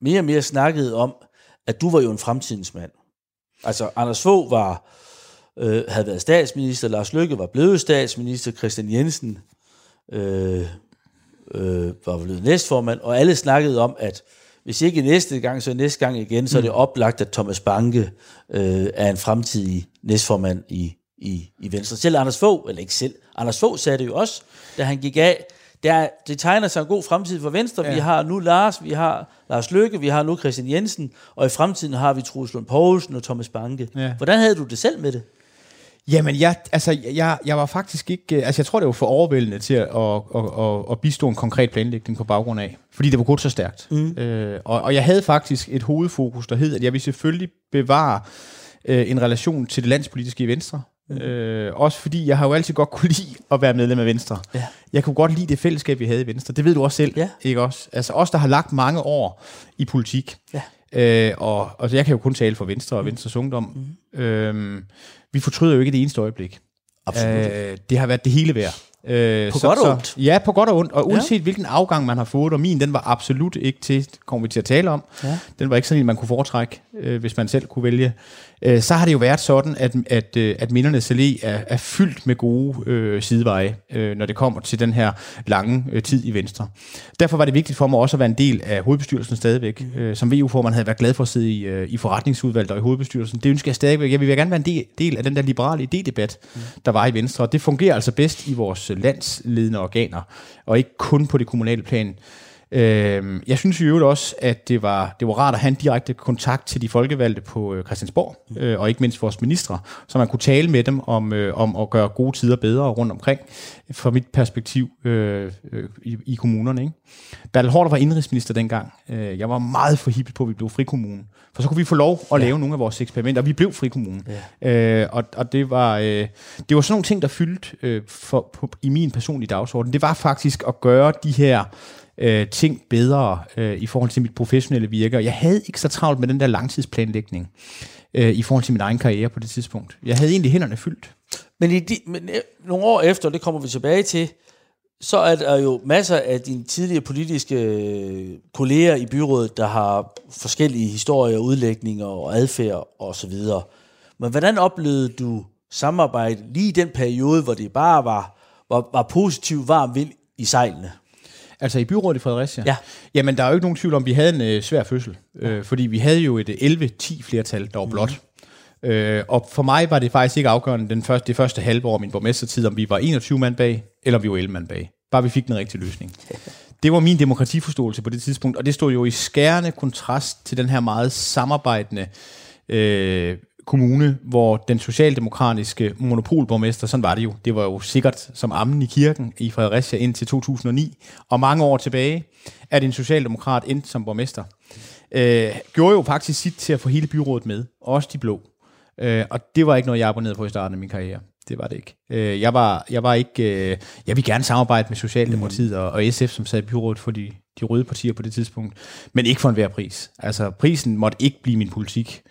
mere og mere snakkede om, at du var jo en fremtidens mand. Altså, Anders Fogh var, øh, havde været statsminister, Lars Løkke var blevet statsminister, Christian Jensen øh, øh, var blevet næstformand, og alle snakkede om, at hvis ikke næste gang, så næste gang igen, så er det oplagt, at Thomas Banke øh, er en fremtidig næstformand i, i, i Venstre. Selv Anders Fogh, eller ikke selv, Anders Fogh sagde det jo også, da han gik af, der, det tegner sig en god fremtid for Venstre. Ja. Vi har nu Lars, vi har Lars Løkke, vi har nu Christian Jensen, og i fremtiden har vi Troels Lund Poulsen og Thomas Banke. Ja. Hvordan havde du det selv med det? Jamen, jeg, altså, jeg, jeg var faktisk ikke... Altså, jeg tror, det var for overvældende til at, at, at, at, bistå en konkret planlægning på baggrund af. Fordi det var gået så stærkt. Mm. Øh, og, og jeg havde faktisk et hovedfokus, der hed, at jeg ville selvfølgelig bevare øh, en relation til det landspolitiske i Venstre. Mm. Øh, også fordi jeg har jo altid godt kunne lide at være medlem af Venstre. Ja. Jeg kunne godt lide det fællesskab, vi havde i Venstre. Det ved du også selv, ja. ikke også? Altså os, der har lagt mange år i politik. Ja. Øh, og altså, jeg kan jo kun tale for Venstre og mm. Venstres Ungdom. Mm. Øh, vi fortryder jo ikke det eneste øjeblik. Absolut. Øh, det har været det hele værd. Øh, på så, godt og ondt? Så, ja, på godt og ondt. Og uanset ja. hvilken afgang man har fået, og min, den var absolut ikke til, kommer vi til at tale om, ja. den var ikke sådan en, man kunne foretrække, øh, hvis man selv kunne vælge. Øh, så har det jo været sådan, at, at, øh, at Mindernes Allé er, er fyldt med gode øh, sideveje, øh, når det kommer til den her lange øh, tid i Venstre. Derfor var det vigtigt for mig også at være en del af hovedbestyrelsen stadigvæk. Øh, som VU-formand havde været glad for at sidde i, øh, i forretningsudvalget og i hovedbestyrelsen. Det ønsker jeg stadigvæk. Jeg vil gerne være en del, del af den der liberale idédebat, mm. der var i Venstre. Og det fungerer altså bedst i vores landsledende organer, og ikke kun på det kommunale plan. Øh, jeg synes jo også, at det var, det var rart at have en direkte kontakt til de folkevalgte på øh, Christiansborg, øh, og ikke mindst vores ministre, så man kunne tale med dem om, øh, om at gøre gode tider bedre rundt omkring, fra mit perspektiv øh, øh, i, i kommunerne. Ikke? Bertel Hårder var indrigsminister dengang. Øh, jeg var meget forhippet på, at vi blev frikommune, for så kunne vi få lov at ja. lave nogle af vores eksperimenter, og vi blev frikommune. Ja. Øh, og og det, var, øh, det var sådan nogle ting, der fyldte øh, for, på, i min personlige dagsorden. Det var faktisk at gøre de her øh, ting bedre øh, i forhold til mit professionelle virke. Jeg havde ikke så travlt med den der langtidsplanlægning øh, i forhold til min egen karriere på det tidspunkt. Jeg havde egentlig hænderne fyldt. Men, i de, men øh, nogle år efter, det kommer vi tilbage til, så er der jo masser af dine tidligere politiske øh, kolleger i byrådet, der har forskellige historier, udlægninger og adfærd osv. Men hvordan oplevede du samarbejde lige i den periode, hvor det bare var, var, var positiv varm vind i sejlene? Altså i byrådet i Fredericia? Ja. Jamen, der er jo ikke nogen tvivl om, at vi havde en øh, svær fødsel. Øh, fordi vi havde jo et 11-10 flertal, der var mhm. blot. Mm. Øh, og for mig var det faktisk ikke afgørende den første, det første halve år af min borgmestertid, om vi var 21 mand bag, eller om vi var 11 mand bag. Bare vi fik den rigtige løsning. Det var min demokratiforståelse på det tidspunkt, og det stod jo i skærende kontrast til den her meget samarbejdende øh, kommune, hvor den socialdemokratiske monopolborgmester, sådan var det jo, det var jo sikkert som ammen i kirken i Fredericia indtil 2009, og mange år tilbage, at en socialdemokrat endte som borgmester. Øh, gjorde jo faktisk sit til at få hele byrådet med, også de blå. Øh, og det var ikke noget, jeg abonnerede på i starten af min karriere. Det var det ikke. Øh, jeg, var, jeg var ikke... Øh, jeg vil gerne samarbejde med Socialdemokratiet mm. og, og SF, som sad i byrådet for de, de røde partier på det tidspunkt, men ikke for enhver pris. Altså, prisen måtte ikke blive min politik.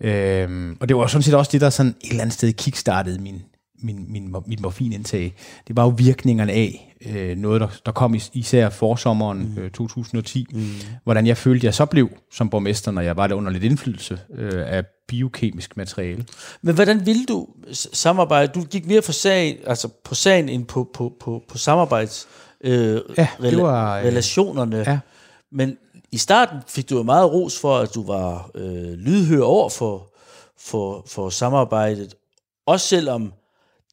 Øhm, og det var sådan set også det, der sådan et eller andet sted kickstartede min, min, min, min morfinindtag. Det var jo virkningerne af øh, noget, der, der kom is, især forsommeren mm. øh, 2010. Mm. Hvordan jeg følte, jeg så blev som borgmester, når jeg var der under lidt indflydelse øh, af biokemisk materiale. Men hvordan ville du samarbejde? Du gik mere for sag, altså på sagen end på, på, på, på samarbejds øh, ja, rela- var, øh, relationerne. Ja. Men i starten fik du jo meget ros for, at du var øh, lydhør over for, for, for samarbejdet, også selvom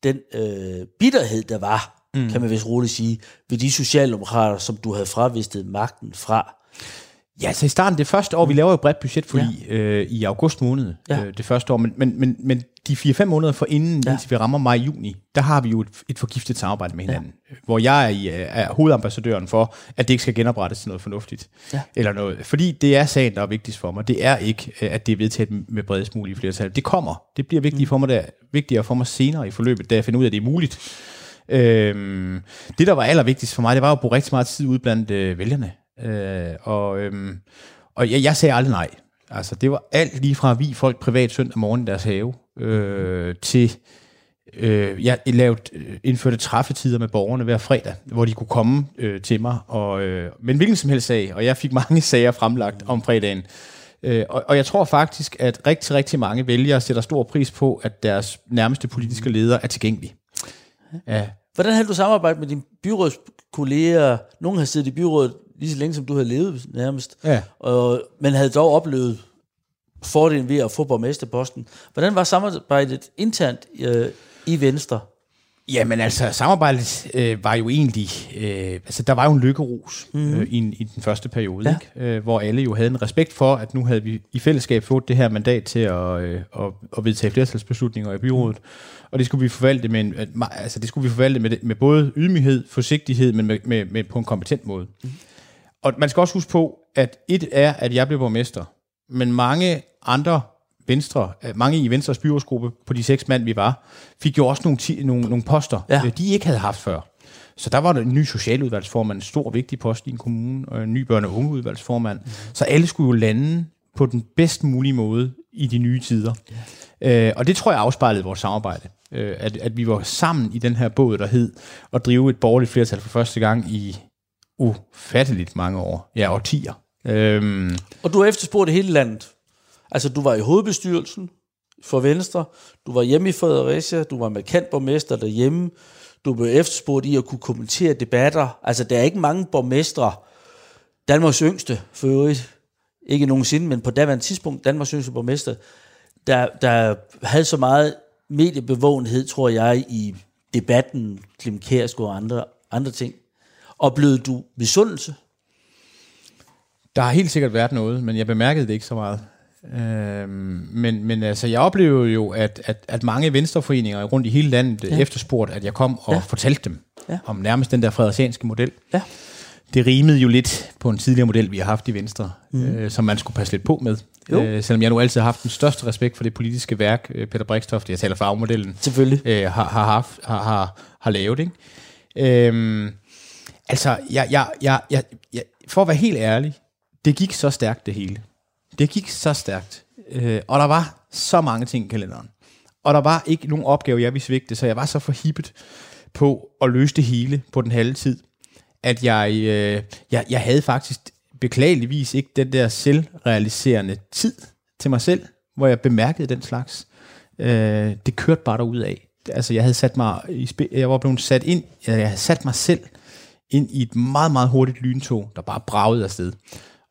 den øh, bitterhed, der var, mm. kan man vist roligt sige, ved de socialdemokrater, som du havde fravistet magten fra. Ja, så i starten, det første år, vi laver jo bredt budget for ja. øh, i august måned, ja. øh, det første år, men, men, men, men de 4-5 måneder for inden, ja. indtil vi rammer maj-juni, der har vi jo et, et forgiftet samarbejde med hinanden, ja. hvor jeg er, i, er hovedambassadøren for, at det ikke skal genoprettes til noget fornuftigt. Ja. Eller noget, fordi det er sagen, der er vigtigst for mig. Det er ikke, at det er vedtaget med bredest mulige flertal. Det kommer. Det bliver vigtigt mm. for mig der, vigtigere for mig senere i forløbet, da jeg finder ud af, at det er muligt. Øhm, det, der var allervigtigst for mig, det var at bruge rigtig meget tid ud blandt øh, vælgerne. Øh, og øhm, og jeg, jeg sagde aldrig nej. Altså, det var alt lige fra vi folk privat søndag morgen i deres have, øh, til øh, jeg lavede, øh, indførte træffetider med borgerne hver fredag, hvor de kunne komme øh, til mig, og, øh, men hvilken som helst sag, og jeg fik mange sager fremlagt om fredagen. Øh, og, og jeg tror faktisk, at rigtig, rigtig mange vælgere sætter stor pris på, at deres nærmeste politiske leder er tilgængelig. Ja. Hvordan har du samarbejdet med dine byrådskolleger? Nogle har siddet i byrådet lige så længe, som du havde levet nærmest. Ja. Og, men havde dog oplevet fordelen ved at få borgmesterposten. Hvordan var samarbejdet internt øh, i Venstre? Jamen altså, samarbejdet øh, var jo egentlig, øh, altså der var jo en lykkerus mm. øh, i, i den første periode, Ja. ikke? Øh, hvor alle jo havde en respekt for, at nu havde vi i fællesskab fået det her mandat til at, øh, at, at vedtage flertalsbeslutninger i byrådet, og det skulle vi forvalte med, en, ma- altså det skulle vi forvalte med, med både ydmyghed, forsigtighed, men med, med, med på en kompetent måde. Mm. Og man skal også huske på, at et er, at jeg blev borgmester, men mange andre Venstre, øh, mange i Venstres byrådsgruppe på de seks mand, vi var, fik jo også nogle, ti, nogle, nogle poster, Ja. ja. de ikke havde haft før. Så der var der en ny socialudvalgsformand, en stor vigtig post i en kommune, og en ny børne- og ungeudvalgsformand. Mm. Så alle skulle jo lande på den bedst mulige måde i de nye tider. Ja. Øh, og det tror jeg afspejlede vores samarbejde. Øh, at, at vi var sammen i den her båd, der hed at drive et borgerligt flertal for første gang i ufatteligt mange år. Ja, årtier. Øhm, Og du har efterspurgt hele landet. Altså, du var i hovedbestyrelsen for Venstre, du var hjemme i Fredericia, du var med borgmester derhjemme, du blev efterspurgt i at kunne kommentere debatter. Altså, der er ikke mange borgmestre, Danmarks yngste for øvrigt, ikke nogensinde, men på daværende tidspunkt, Danmarks yngste borgmester, der, der havde så meget mediebevågenhed, tror jeg, i debatten, Klim Kjærsgaard og andre, andre ting. Oplevede du misundelse? Der har helt sikkert været noget, men jeg bemærkede det ikke så meget. Øhm, men, men altså, jeg oplever jo, at, at, at mange venstreforeninger rundt i hele landet ja. efterspurgte, at jeg kom og Ja. fortalte dem Ja. om nærmest den der fredericianske model. Ja. Det rimede jo lidt på en tidligere model, vi har haft i Venstre, mm. øh, som man skulle passe lidt på med. Jo. Øh, selvom jeg nu altid har haft den største respekt for det politiske værk, øh, Peter Brikstoft, jeg taler farvemodellen, Selvfølgelig. øh, har, har, haft, har, har, har lavet. Ikke? Øhm, altså, jeg, jeg, jeg, jeg, jeg, for at være helt ærlig, det gik så stærkt det hele. Det gik så stærkt. Øh, og der var så mange ting i kalenderen. Og der var ikke nogen opgave, jeg ville svigte, så jeg var så forhippet på at løse det hele på den halve tid, at jeg, øh, jeg, jeg havde faktisk beklageligvis ikke den der selvrealiserende tid til mig selv, hvor jeg bemærkede den slags. Øh, det kørte bare derud af. Altså, jeg havde sat mig i spe- jeg var blevet sat ind, jeg havde sat mig selv ind i et meget, meget hurtigt lyntog, der bare bragede afsted.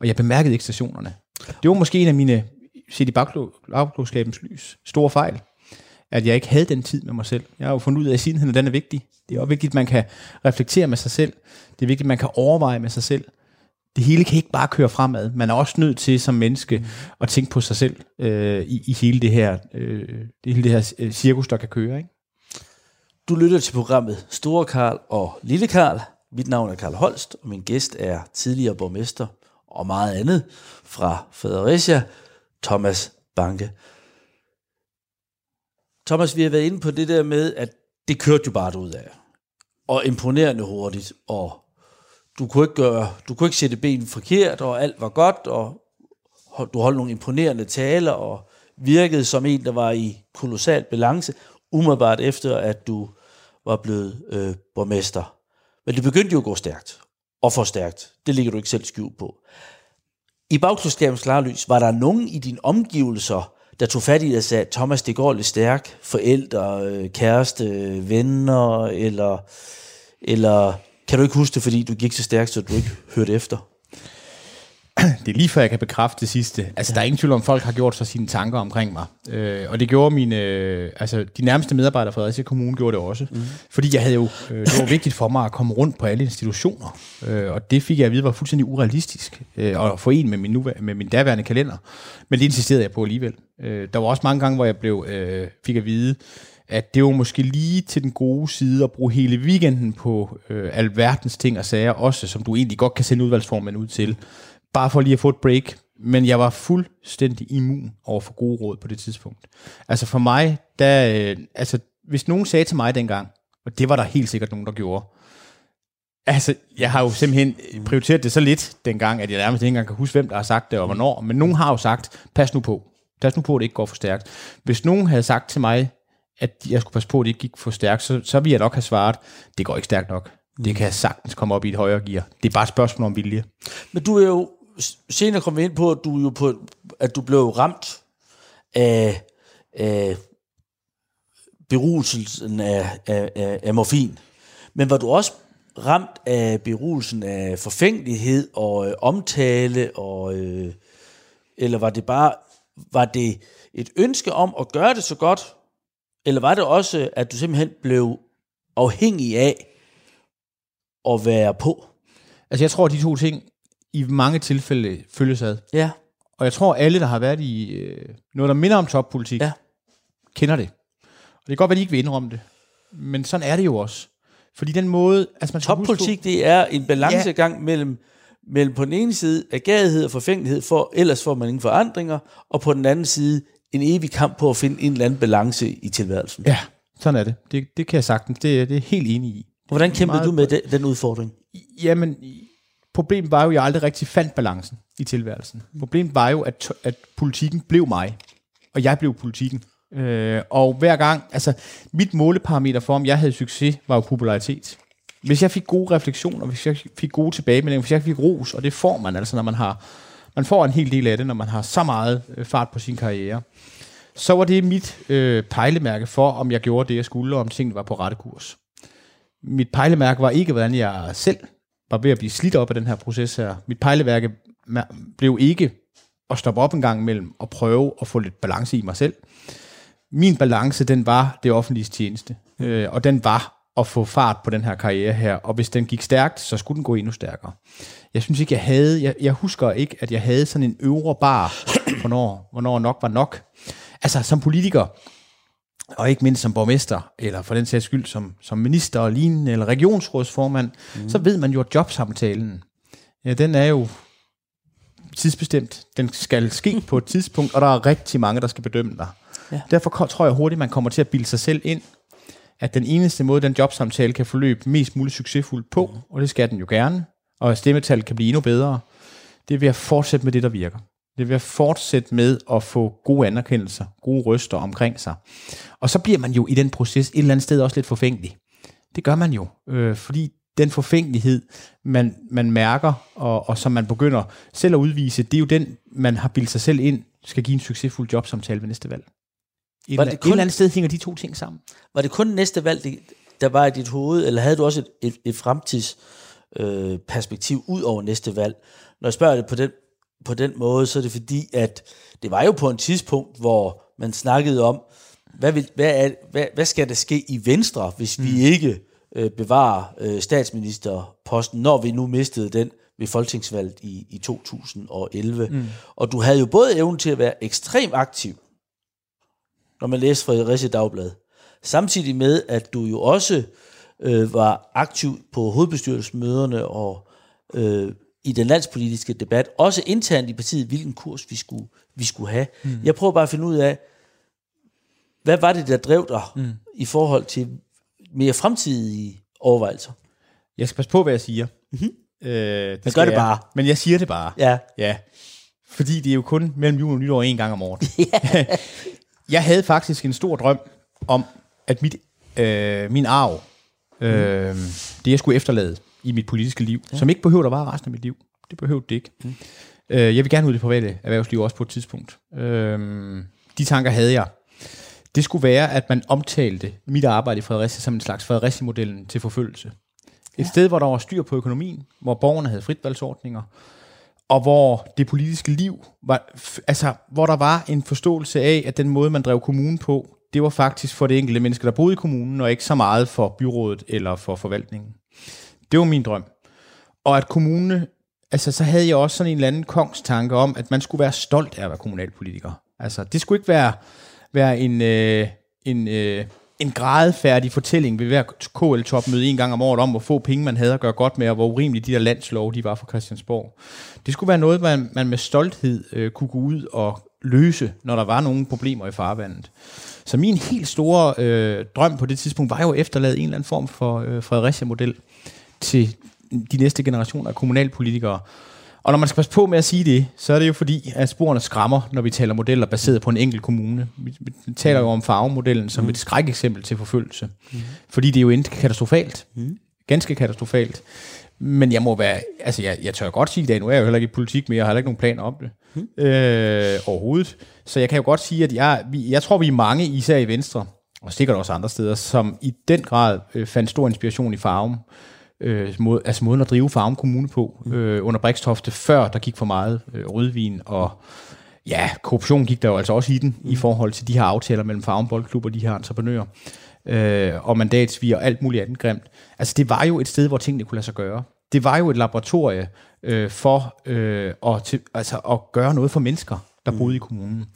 Og jeg bemærkede ikke stationerne. Det var måske en af mine, set i bagklog- bagklogskabens lys, store fejl, at jeg ikke havde den tid med mig selv. Jeg har jo fundet ud af, at sidenheden at den er vigtig. Det er også vigtigt, at man kan reflektere med sig selv. Det er vigtigt, at man kan overveje med sig selv. Det hele kan ikke bare køre fremad. Man er også nødt til som menneske at tænke på sig selv øh, i, i hele det her, øh, det, hele det her øh, cirkus, der kan køre. Ikke? Du lytter til programmet Store Karl og Lille Karl. Mit navn er Karl Holst, og min gæst er tidligere borgmester og meget andet fra Fredericia, Thomas Banke. Thomas, vi har været inde på det der med, at det kørte jo bare ud af. Og imponerende hurtigt, og du kunne ikke, gøre, du kunne ikke sætte benet forkert, og alt var godt, og du holdt nogle imponerende taler, og virkede som en, der var i kolossal balance, umiddelbart efter, at du var blevet øh, borgmester. Men det begyndte jo at gå stærkt, og for stærkt. Det ligger du ikke selv skjult på. I bagklodskabens klare lys, var der nogen i dine omgivelser, der tog fat i dig og sagde, Thomas, det går lidt stærkt. Forældre, øh, kæreste, venner, eller, eller kan du ikke huske det, fordi du gik så stærkt, så du ikke hørte efter? Det er lige før, jeg kan bekræfte det sidste. Altså, der er ingen tvivl om, folk har gjort sig sine tanker omkring mig. Øh, og det gjorde mine, øh, altså de nærmeste medarbejdere fra Fredericia Kommune gjorde det også. Mm. Fordi jeg havde jo, øh, det var vigtigt for mig at komme rundt på alle institutioner. Øh, og det fik jeg at vide var fuldstændig urealistisk. Øh, at forene med min, nuvæ- med min daværende kalender. Men det insisterede jeg på alligevel. Øh, der var også mange gange, hvor jeg blev, øh, fik at vide, at det var måske lige til den gode side at bruge hele weekenden på øh, alverdens ting og sager, også som du egentlig godt kan sende udvalgsformen ud til. Bare for lige at få et break. Men jeg var fuldstændig immun over for gode råd på det tidspunkt. Altså for mig, der, øh, altså hvis nogen sagde til mig dengang, og det var der helt sikkert nogen, der gjorde, Altså, jeg har jo simpelthen prioriteret det så lidt dengang, at jeg nærmest ikke engang kan huske, hvem der har sagt det og hvornår. Men nogen har jo sagt, pas nu på. Pas nu på, at det ikke går for stærkt. Hvis nogen havde sagt til mig, at jeg skulle passe på, at det ikke gik for stærkt, så, så ville jeg nok have svaret, det går ikke stærkt nok. Det kan sagtens komme op i et højere gear. Det er bare et spørgsmål om vilje. Men du er jo senere vi ind på, at du, jo på, at du blev ramt af, af berugelsen af, af, af, af morfin. Men var du også ramt af berugelsen af forfængelighed og øh, omtale, og, øh, eller var det bare var det et ønske om at gøre det så godt, eller var det også, at du simpelthen blev afhængig af at være på? Altså jeg tror, at de to ting i mange tilfælde følges ad. Ja. Og jeg tror, alle, der har været i øh, noget, der minder om toppolitik, Ja. kender det. Og det kan godt være, at de ikke vil indrømme det. Men sådan er det jo også. Fordi den måde... Altså man skal huske Toppolitik, det er en balancegang ja. mellem, mellem på den ene side agerighed og forfængelighed, for ellers får man ingen forandringer, og på den anden side en evig kamp på at finde en eller anden balance i tilværelsen. Ja, sådan er det. Det, det kan jeg sagtens. Det, det er helt enig i. Hvordan kæmpede Meget du med den, den udfordring? Jamen, problemet var jo, at jeg aldrig rigtig fandt balancen i tilværelsen. Problemet var jo, at, at politikken blev mig, og jeg blev politikken. Øh, og hver gang, altså mit måleparameter for, om jeg havde succes, var jo popularitet. Hvis jeg fik gode refleksioner, hvis jeg fik gode tilbagemeldinger, hvis jeg fik ros, og det får man altså, når man har, man får en hel del af det, når man har så meget øh, fart på sin karriere, så var det mit øh, pejlemærke for, om jeg gjorde det, jeg skulle, og om tingene var på rette kurs. Mit pejlemærke var ikke, hvordan jeg selv var ved at blive slidt op af den her proces her. Mit pejleværke blev ikke at stoppe op en gang imellem og prøve at få lidt balance i mig selv. Min balance, den var det offentlige tjeneste, øh, og den var at få fart på den her karriere her, og hvis den gik stærkt, så skulle den gå endnu stærkere. Jeg synes ikke, jeg havde, jeg, jeg husker ikke, at jeg havde sådan en øvre bar, hvornår, hvornår nok var nok. Altså som politiker, og ikke mindst som borgmester, eller for den sags skyld som, som minister og lignende, eller regionsrådsformand, mm. så ved man jo, at jobsamtalen, ja, den er jo tidsbestemt. Den skal ske på et tidspunkt, og der er rigtig mange, der skal bedømme dig. Ja. Derfor tror jeg hurtigt, man kommer til at bilde sig selv ind, at den eneste måde, den jobsamtale kan forløbe mest muligt succesfuldt på, og det skal den jo gerne, og at stemmetallet kan blive endnu bedre, det er ved at fortsætte med det, der virker. Det er ved at fortsætte med at få gode anerkendelser, gode røster omkring sig. Og så bliver man jo i den proces et eller andet sted også lidt forfængelig. Det gør man jo, øh, fordi den forfængelighed, man, man mærker, og, og som man begynder selv at udvise, det er jo den, man har bildt sig selv ind, skal give en succesfuld jobsamtale ved næste valg. Et, Var eller, det et kun- eller andet sted hænger de to ting sammen. Var det kun næste valg, der var i dit hoved, eller havde du også et, et, et fremtidsperspektiv øh, perspektiv ud over næste valg? Når jeg spørger det på den, på den måde, så er det fordi, at det var jo på et tidspunkt, hvor man snakkede om, hvad, vil, hvad, er, hvad, hvad skal der ske i Venstre, hvis mm. vi ikke øh, bevarer øh, statsministerposten, når vi nu mistede den ved folketingsvalget i, i 2011. Mm. Og du havde jo både evnen til at være ekstremt aktiv, når man læste Fredericia Dagblad. Samtidig med, at du jo også øh, var aktiv på hovedbestyrelsesmøderne og øh, i den landspolitiske debat, også internt i partiet, hvilken kurs vi skulle, vi skulle have. Mm. Jeg prøver bare at finde ud af, hvad var det, der drev dig mm. i forhold til mere fremtidige overvejelser? Jeg skal passe på, hvad jeg siger. Mm-hmm. Øh, det gør skal det jeg. bare. Men jeg siger det bare. Ja, Ja, fordi det er jo kun mellem jul og nytår en gang om året. jeg havde faktisk en stor drøm om, at mit, øh, min arv, øh, det jeg skulle efterlade i mit politiske liv, ja. som ikke behøvede at vare resten af mit liv. Det behøvede det ikke. Mm. Øh, jeg vil gerne ud i det private erhvervsliv også på et tidspunkt. Øh, de tanker havde jeg. Det skulle være, at man omtalte mit arbejde i Fredericia som en slags Fredericia-modellen til forfølgelse. Et sted, hvor der var styr på økonomien, hvor borgerne havde fritvalgsordninger, og hvor det politiske liv var, altså hvor der var en forståelse af, at den måde, man drev kommunen på, det var faktisk for det enkelte menneske, der boede i kommunen, og ikke så meget for byrådet eller for forvaltningen. Det var min drøm. Og at kommune, altså så havde jeg også sådan en eller anden kongstanke om, at man skulle være stolt af at være kommunalpolitiker. Altså det skulle ikke være, være en, øh, en, øh, en gradfærdig fortælling ved hver KL-topmøde en gang om året om, hvor få penge man havde at gøre godt med, og hvor urimelige de der landslov, de var for Christiansborg. Det skulle være noget, man, man med stolthed øh, kunne gå ud og løse, når der var nogle problemer i farvandet. Så min helt store øh, drøm på det tidspunkt var jo at efterlade en eller anden form for øh, Fredericia-model til de næste generationer af kommunalpolitikere. Og når man skal passe på med at sige det, så er det jo fordi, at sporene skræmmer, når vi taler modeller baseret på en enkelt kommune. Vi, vi taler jo om farvemodellen som mm. et skrækeksempel til forfølgelse. Mm. Fordi det er jo endt katastrofalt. Mm. Ganske katastrofalt. Men jeg må være, altså jeg, jeg tør godt sige i dag, nu er jeg jo heller ikke i politik, men jeg har heller ikke nogen planer om det. Mm. Øh, overhovedet. Så jeg kan jo godt sige, at jeg, vi, jeg tror, vi er mange, især i Venstre, og sikkert også andre steder, som i den grad øh, fandt stor inspiration i farven øh, måde, altså måden at drive Farum Kommune på øh, under Brikstofte, før der gik for meget øh, rødvin, og ja, korruption gik der jo altså også i den, mm. i forhold til de her aftaler mellem Farum Boldklub og de her entreprenører, øh, og mandatsviger og alt muligt andet grimt. Altså det var jo et sted, hvor tingene kunne lade sig gøre. Det var jo et laboratorie øh, for øh, at, til, altså, at gøre noget for mennesker, der boede mm. i kommunen.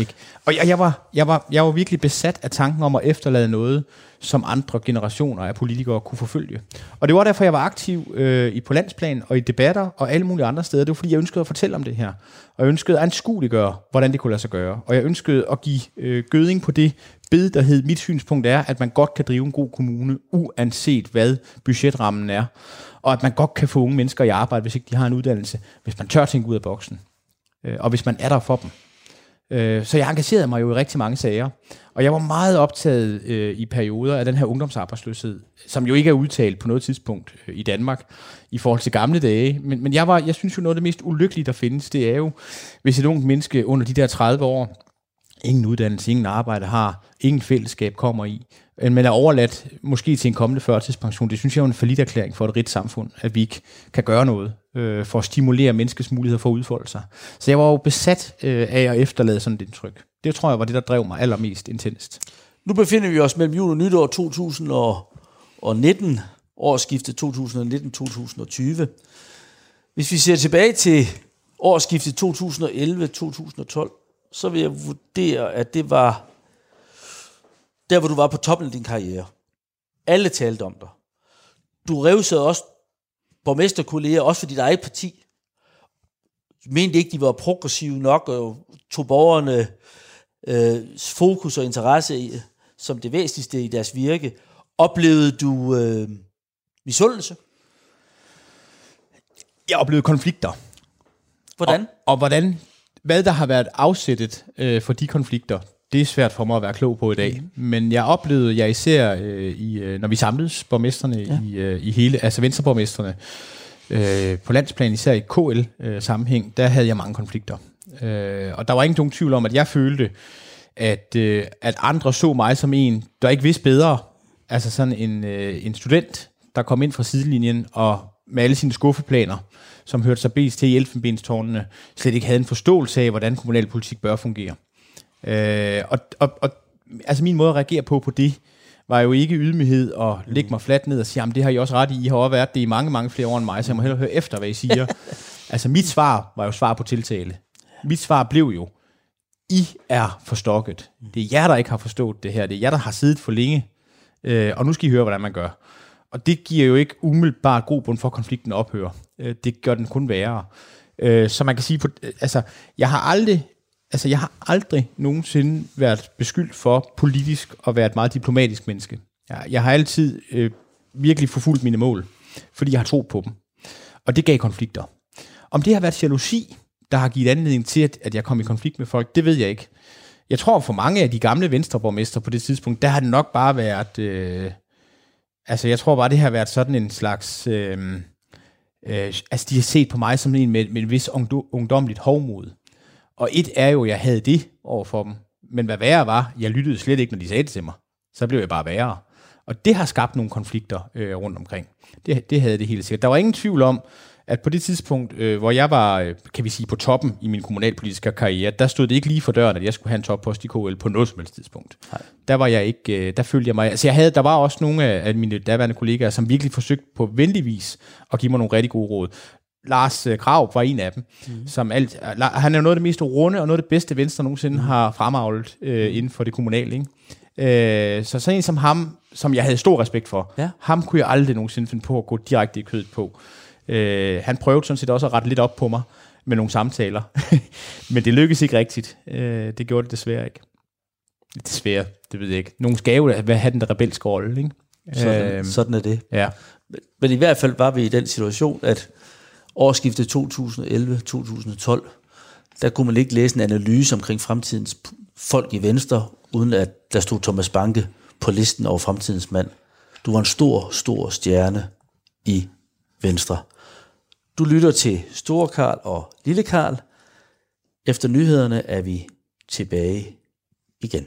Ikke? Og jeg, jeg, var, jeg, var, jeg var virkelig besat af tanken om at efterlade noget, som andre generationer af politikere kunne forfølge. Og det var derfor, jeg var aktiv øh, i på landsplan og i debatter og alle mulige andre steder. Det var fordi, jeg ønskede at fortælle om det her. Og jeg ønskede at anskueliggøre, hvordan det kunne lade sig gøre. Og jeg ønskede at give øh, gøding på det bed, der hed, mit synspunkt er, at man godt kan drive en god kommune, uanset hvad budgetrammen er. Og at man godt kan få unge mennesker i arbejde, hvis ikke de har en uddannelse, hvis man tør tænke ud af boksen. Øh, og hvis man er der for dem. Øh, så jeg engagerede mig jo i rigtig mange sager. Og jeg var meget optaget øh, i perioder af den her ungdomsarbejdsløshed, som jo ikke er udtalt på noget tidspunkt øh, i Danmark i forhold til gamle dage. Men, men jeg, var, jeg synes jo, noget af det mest ulykkelige, der findes, det er jo, hvis et ungt menneske under de der 30 år, ingen uddannelse, ingen arbejde har, ingen fællesskab kommer i, men er overladt måske til en kommende førtidspension. Det synes jeg er en forlidt erklæring for et rigt samfund, at vi ikke kan gøre noget øh, for at stimulere menneskets muligheder for at udfolde sig. Så jeg var jo besat øh, af at efterlade sådan et indtryk. Det tror jeg var det, der drev mig allermest intenst. Nu befinder vi os mellem jul og nytår 2019, årsskiftet 2019-2020. Hvis vi ser tilbage til årsskiftet 2011-2012, så vil jeg vurdere, at det var der, hvor du var på toppen af din karriere. Alle talte om dig. Du revsede også borgmesterkolleger, også for dit eget parti. Mente ikke, de var progressive nok, og tog borgerne øh, fokus og interesse i, som det væsentligste i deres virke. Oplevede du øh, misundelse? Jeg oplevede konflikter. Hvordan? Og, og hvordan, hvad der har været afsættet øh, for de konflikter, det er svært for mig at være klog på i dag. Mm. Men jeg oplevede, jeg især, øh, i, øh, når vi samledes borgmesterne ja. i, øh, i hele, altså venstreborgmesterne, øh, på landsplan, især i KL-sammenhæng, øh, der havde jeg mange konflikter. Øh, og der var ingen tvivl om, at jeg følte, at, øh, at andre så mig som en, der ikke vidste bedre. Altså sådan en, øh, en student, der kom ind fra sidelinjen og med alle sine skuffeplaner, som hørte sig bedst til i elfenbenstårnene, slet ikke havde en forståelse af, hvordan kommunalpolitik bør fungere. Øh, og, og, og altså min måde at reagere på på det, var jo ikke ydmyghed og lægge mig fladt ned og sige, jamen det har I også ret i, I har også været det i mange, mange flere år end mig, så jeg må hellere høre efter, hvad I siger. altså mit svar var jo svar på tiltale. Mit svar blev jo, I er forstokket. Det er jer, der ikke har forstået det her. Det er jer, der har siddet for længe. Øh, og nu skal I høre, hvordan man gør. Og det giver jo ikke umiddelbart god bund for, at konflikten ophører. Øh, det gør den kun værre. Øh, så man kan sige, på, altså, jeg har aldrig altså jeg har aldrig nogensinde været beskyldt for politisk at være et meget diplomatisk menneske. Jeg, jeg har altid øh, virkelig forfulgt mine mål, fordi jeg har tro på dem. Og det gav konflikter. Om det har været jalousi, der har givet anledning til, at, at jeg kom i konflikt med folk, det ved jeg ikke. Jeg tror for mange af de gamle venstreborgmester på det tidspunkt, der har det nok bare været... Øh, altså jeg tror bare, det har været sådan en slags... Øh, øh, altså de har set på mig som en med, med en vis ungdomligt hovmod. Og et er jo, jeg havde det over for dem. Men hvad værre var, jeg lyttede slet ikke, når de sagde det til mig. Så blev jeg bare værre. Og det har skabt nogle konflikter øh, rundt omkring. Det, det havde det helt sikkert. Der var ingen tvivl om, at på det tidspunkt, øh, hvor jeg var, øh, kan vi sige, på toppen i min kommunalpolitiske karriere, der stod det ikke lige for døren, at jeg skulle have en toppost i KL på noget som helst tidspunkt. Nej. Der var jeg ikke, øh, der følte jeg mig, altså jeg havde, der var også nogle af, af mine daværende kollegaer, som virkelig forsøgte på venlig vis at give mig nogle rigtig gode råd. Lars øh, Krav var en af dem, mm. som alt, han er jo noget af det mest runde og noget af det bedste Venstre nogensinde har fremavlet øh, inden for det kommunale. Ikke? Øh, så sådan en som ham, som jeg havde stor respekt for, ja. ham kunne jeg aldrig nogensinde finde på at gå direkte i kødet på. Øh, han prøvede sådan set også at rette lidt op på mig med nogle samtaler, men det lykkedes ikke rigtigt. Øh, det gjorde det desværre ikke. Desværre, det ved jeg ikke. Nogle skal jo have den der rebelske rolle, ikke? Sådan, øh, sådan er det. Ja. Men i hvert fald var vi i den situation, at årsskiftet 2011-2012, der kunne man ikke læse en analyse omkring fremtidens folk i Venstre, uden at der stod Thomas Banke på listen over fremtidens mand. Du var en stor, stor stjerne i Venstre. Du lytter til Store Karl og Lille Karl. Efter nyhederne er vi tilbage igen.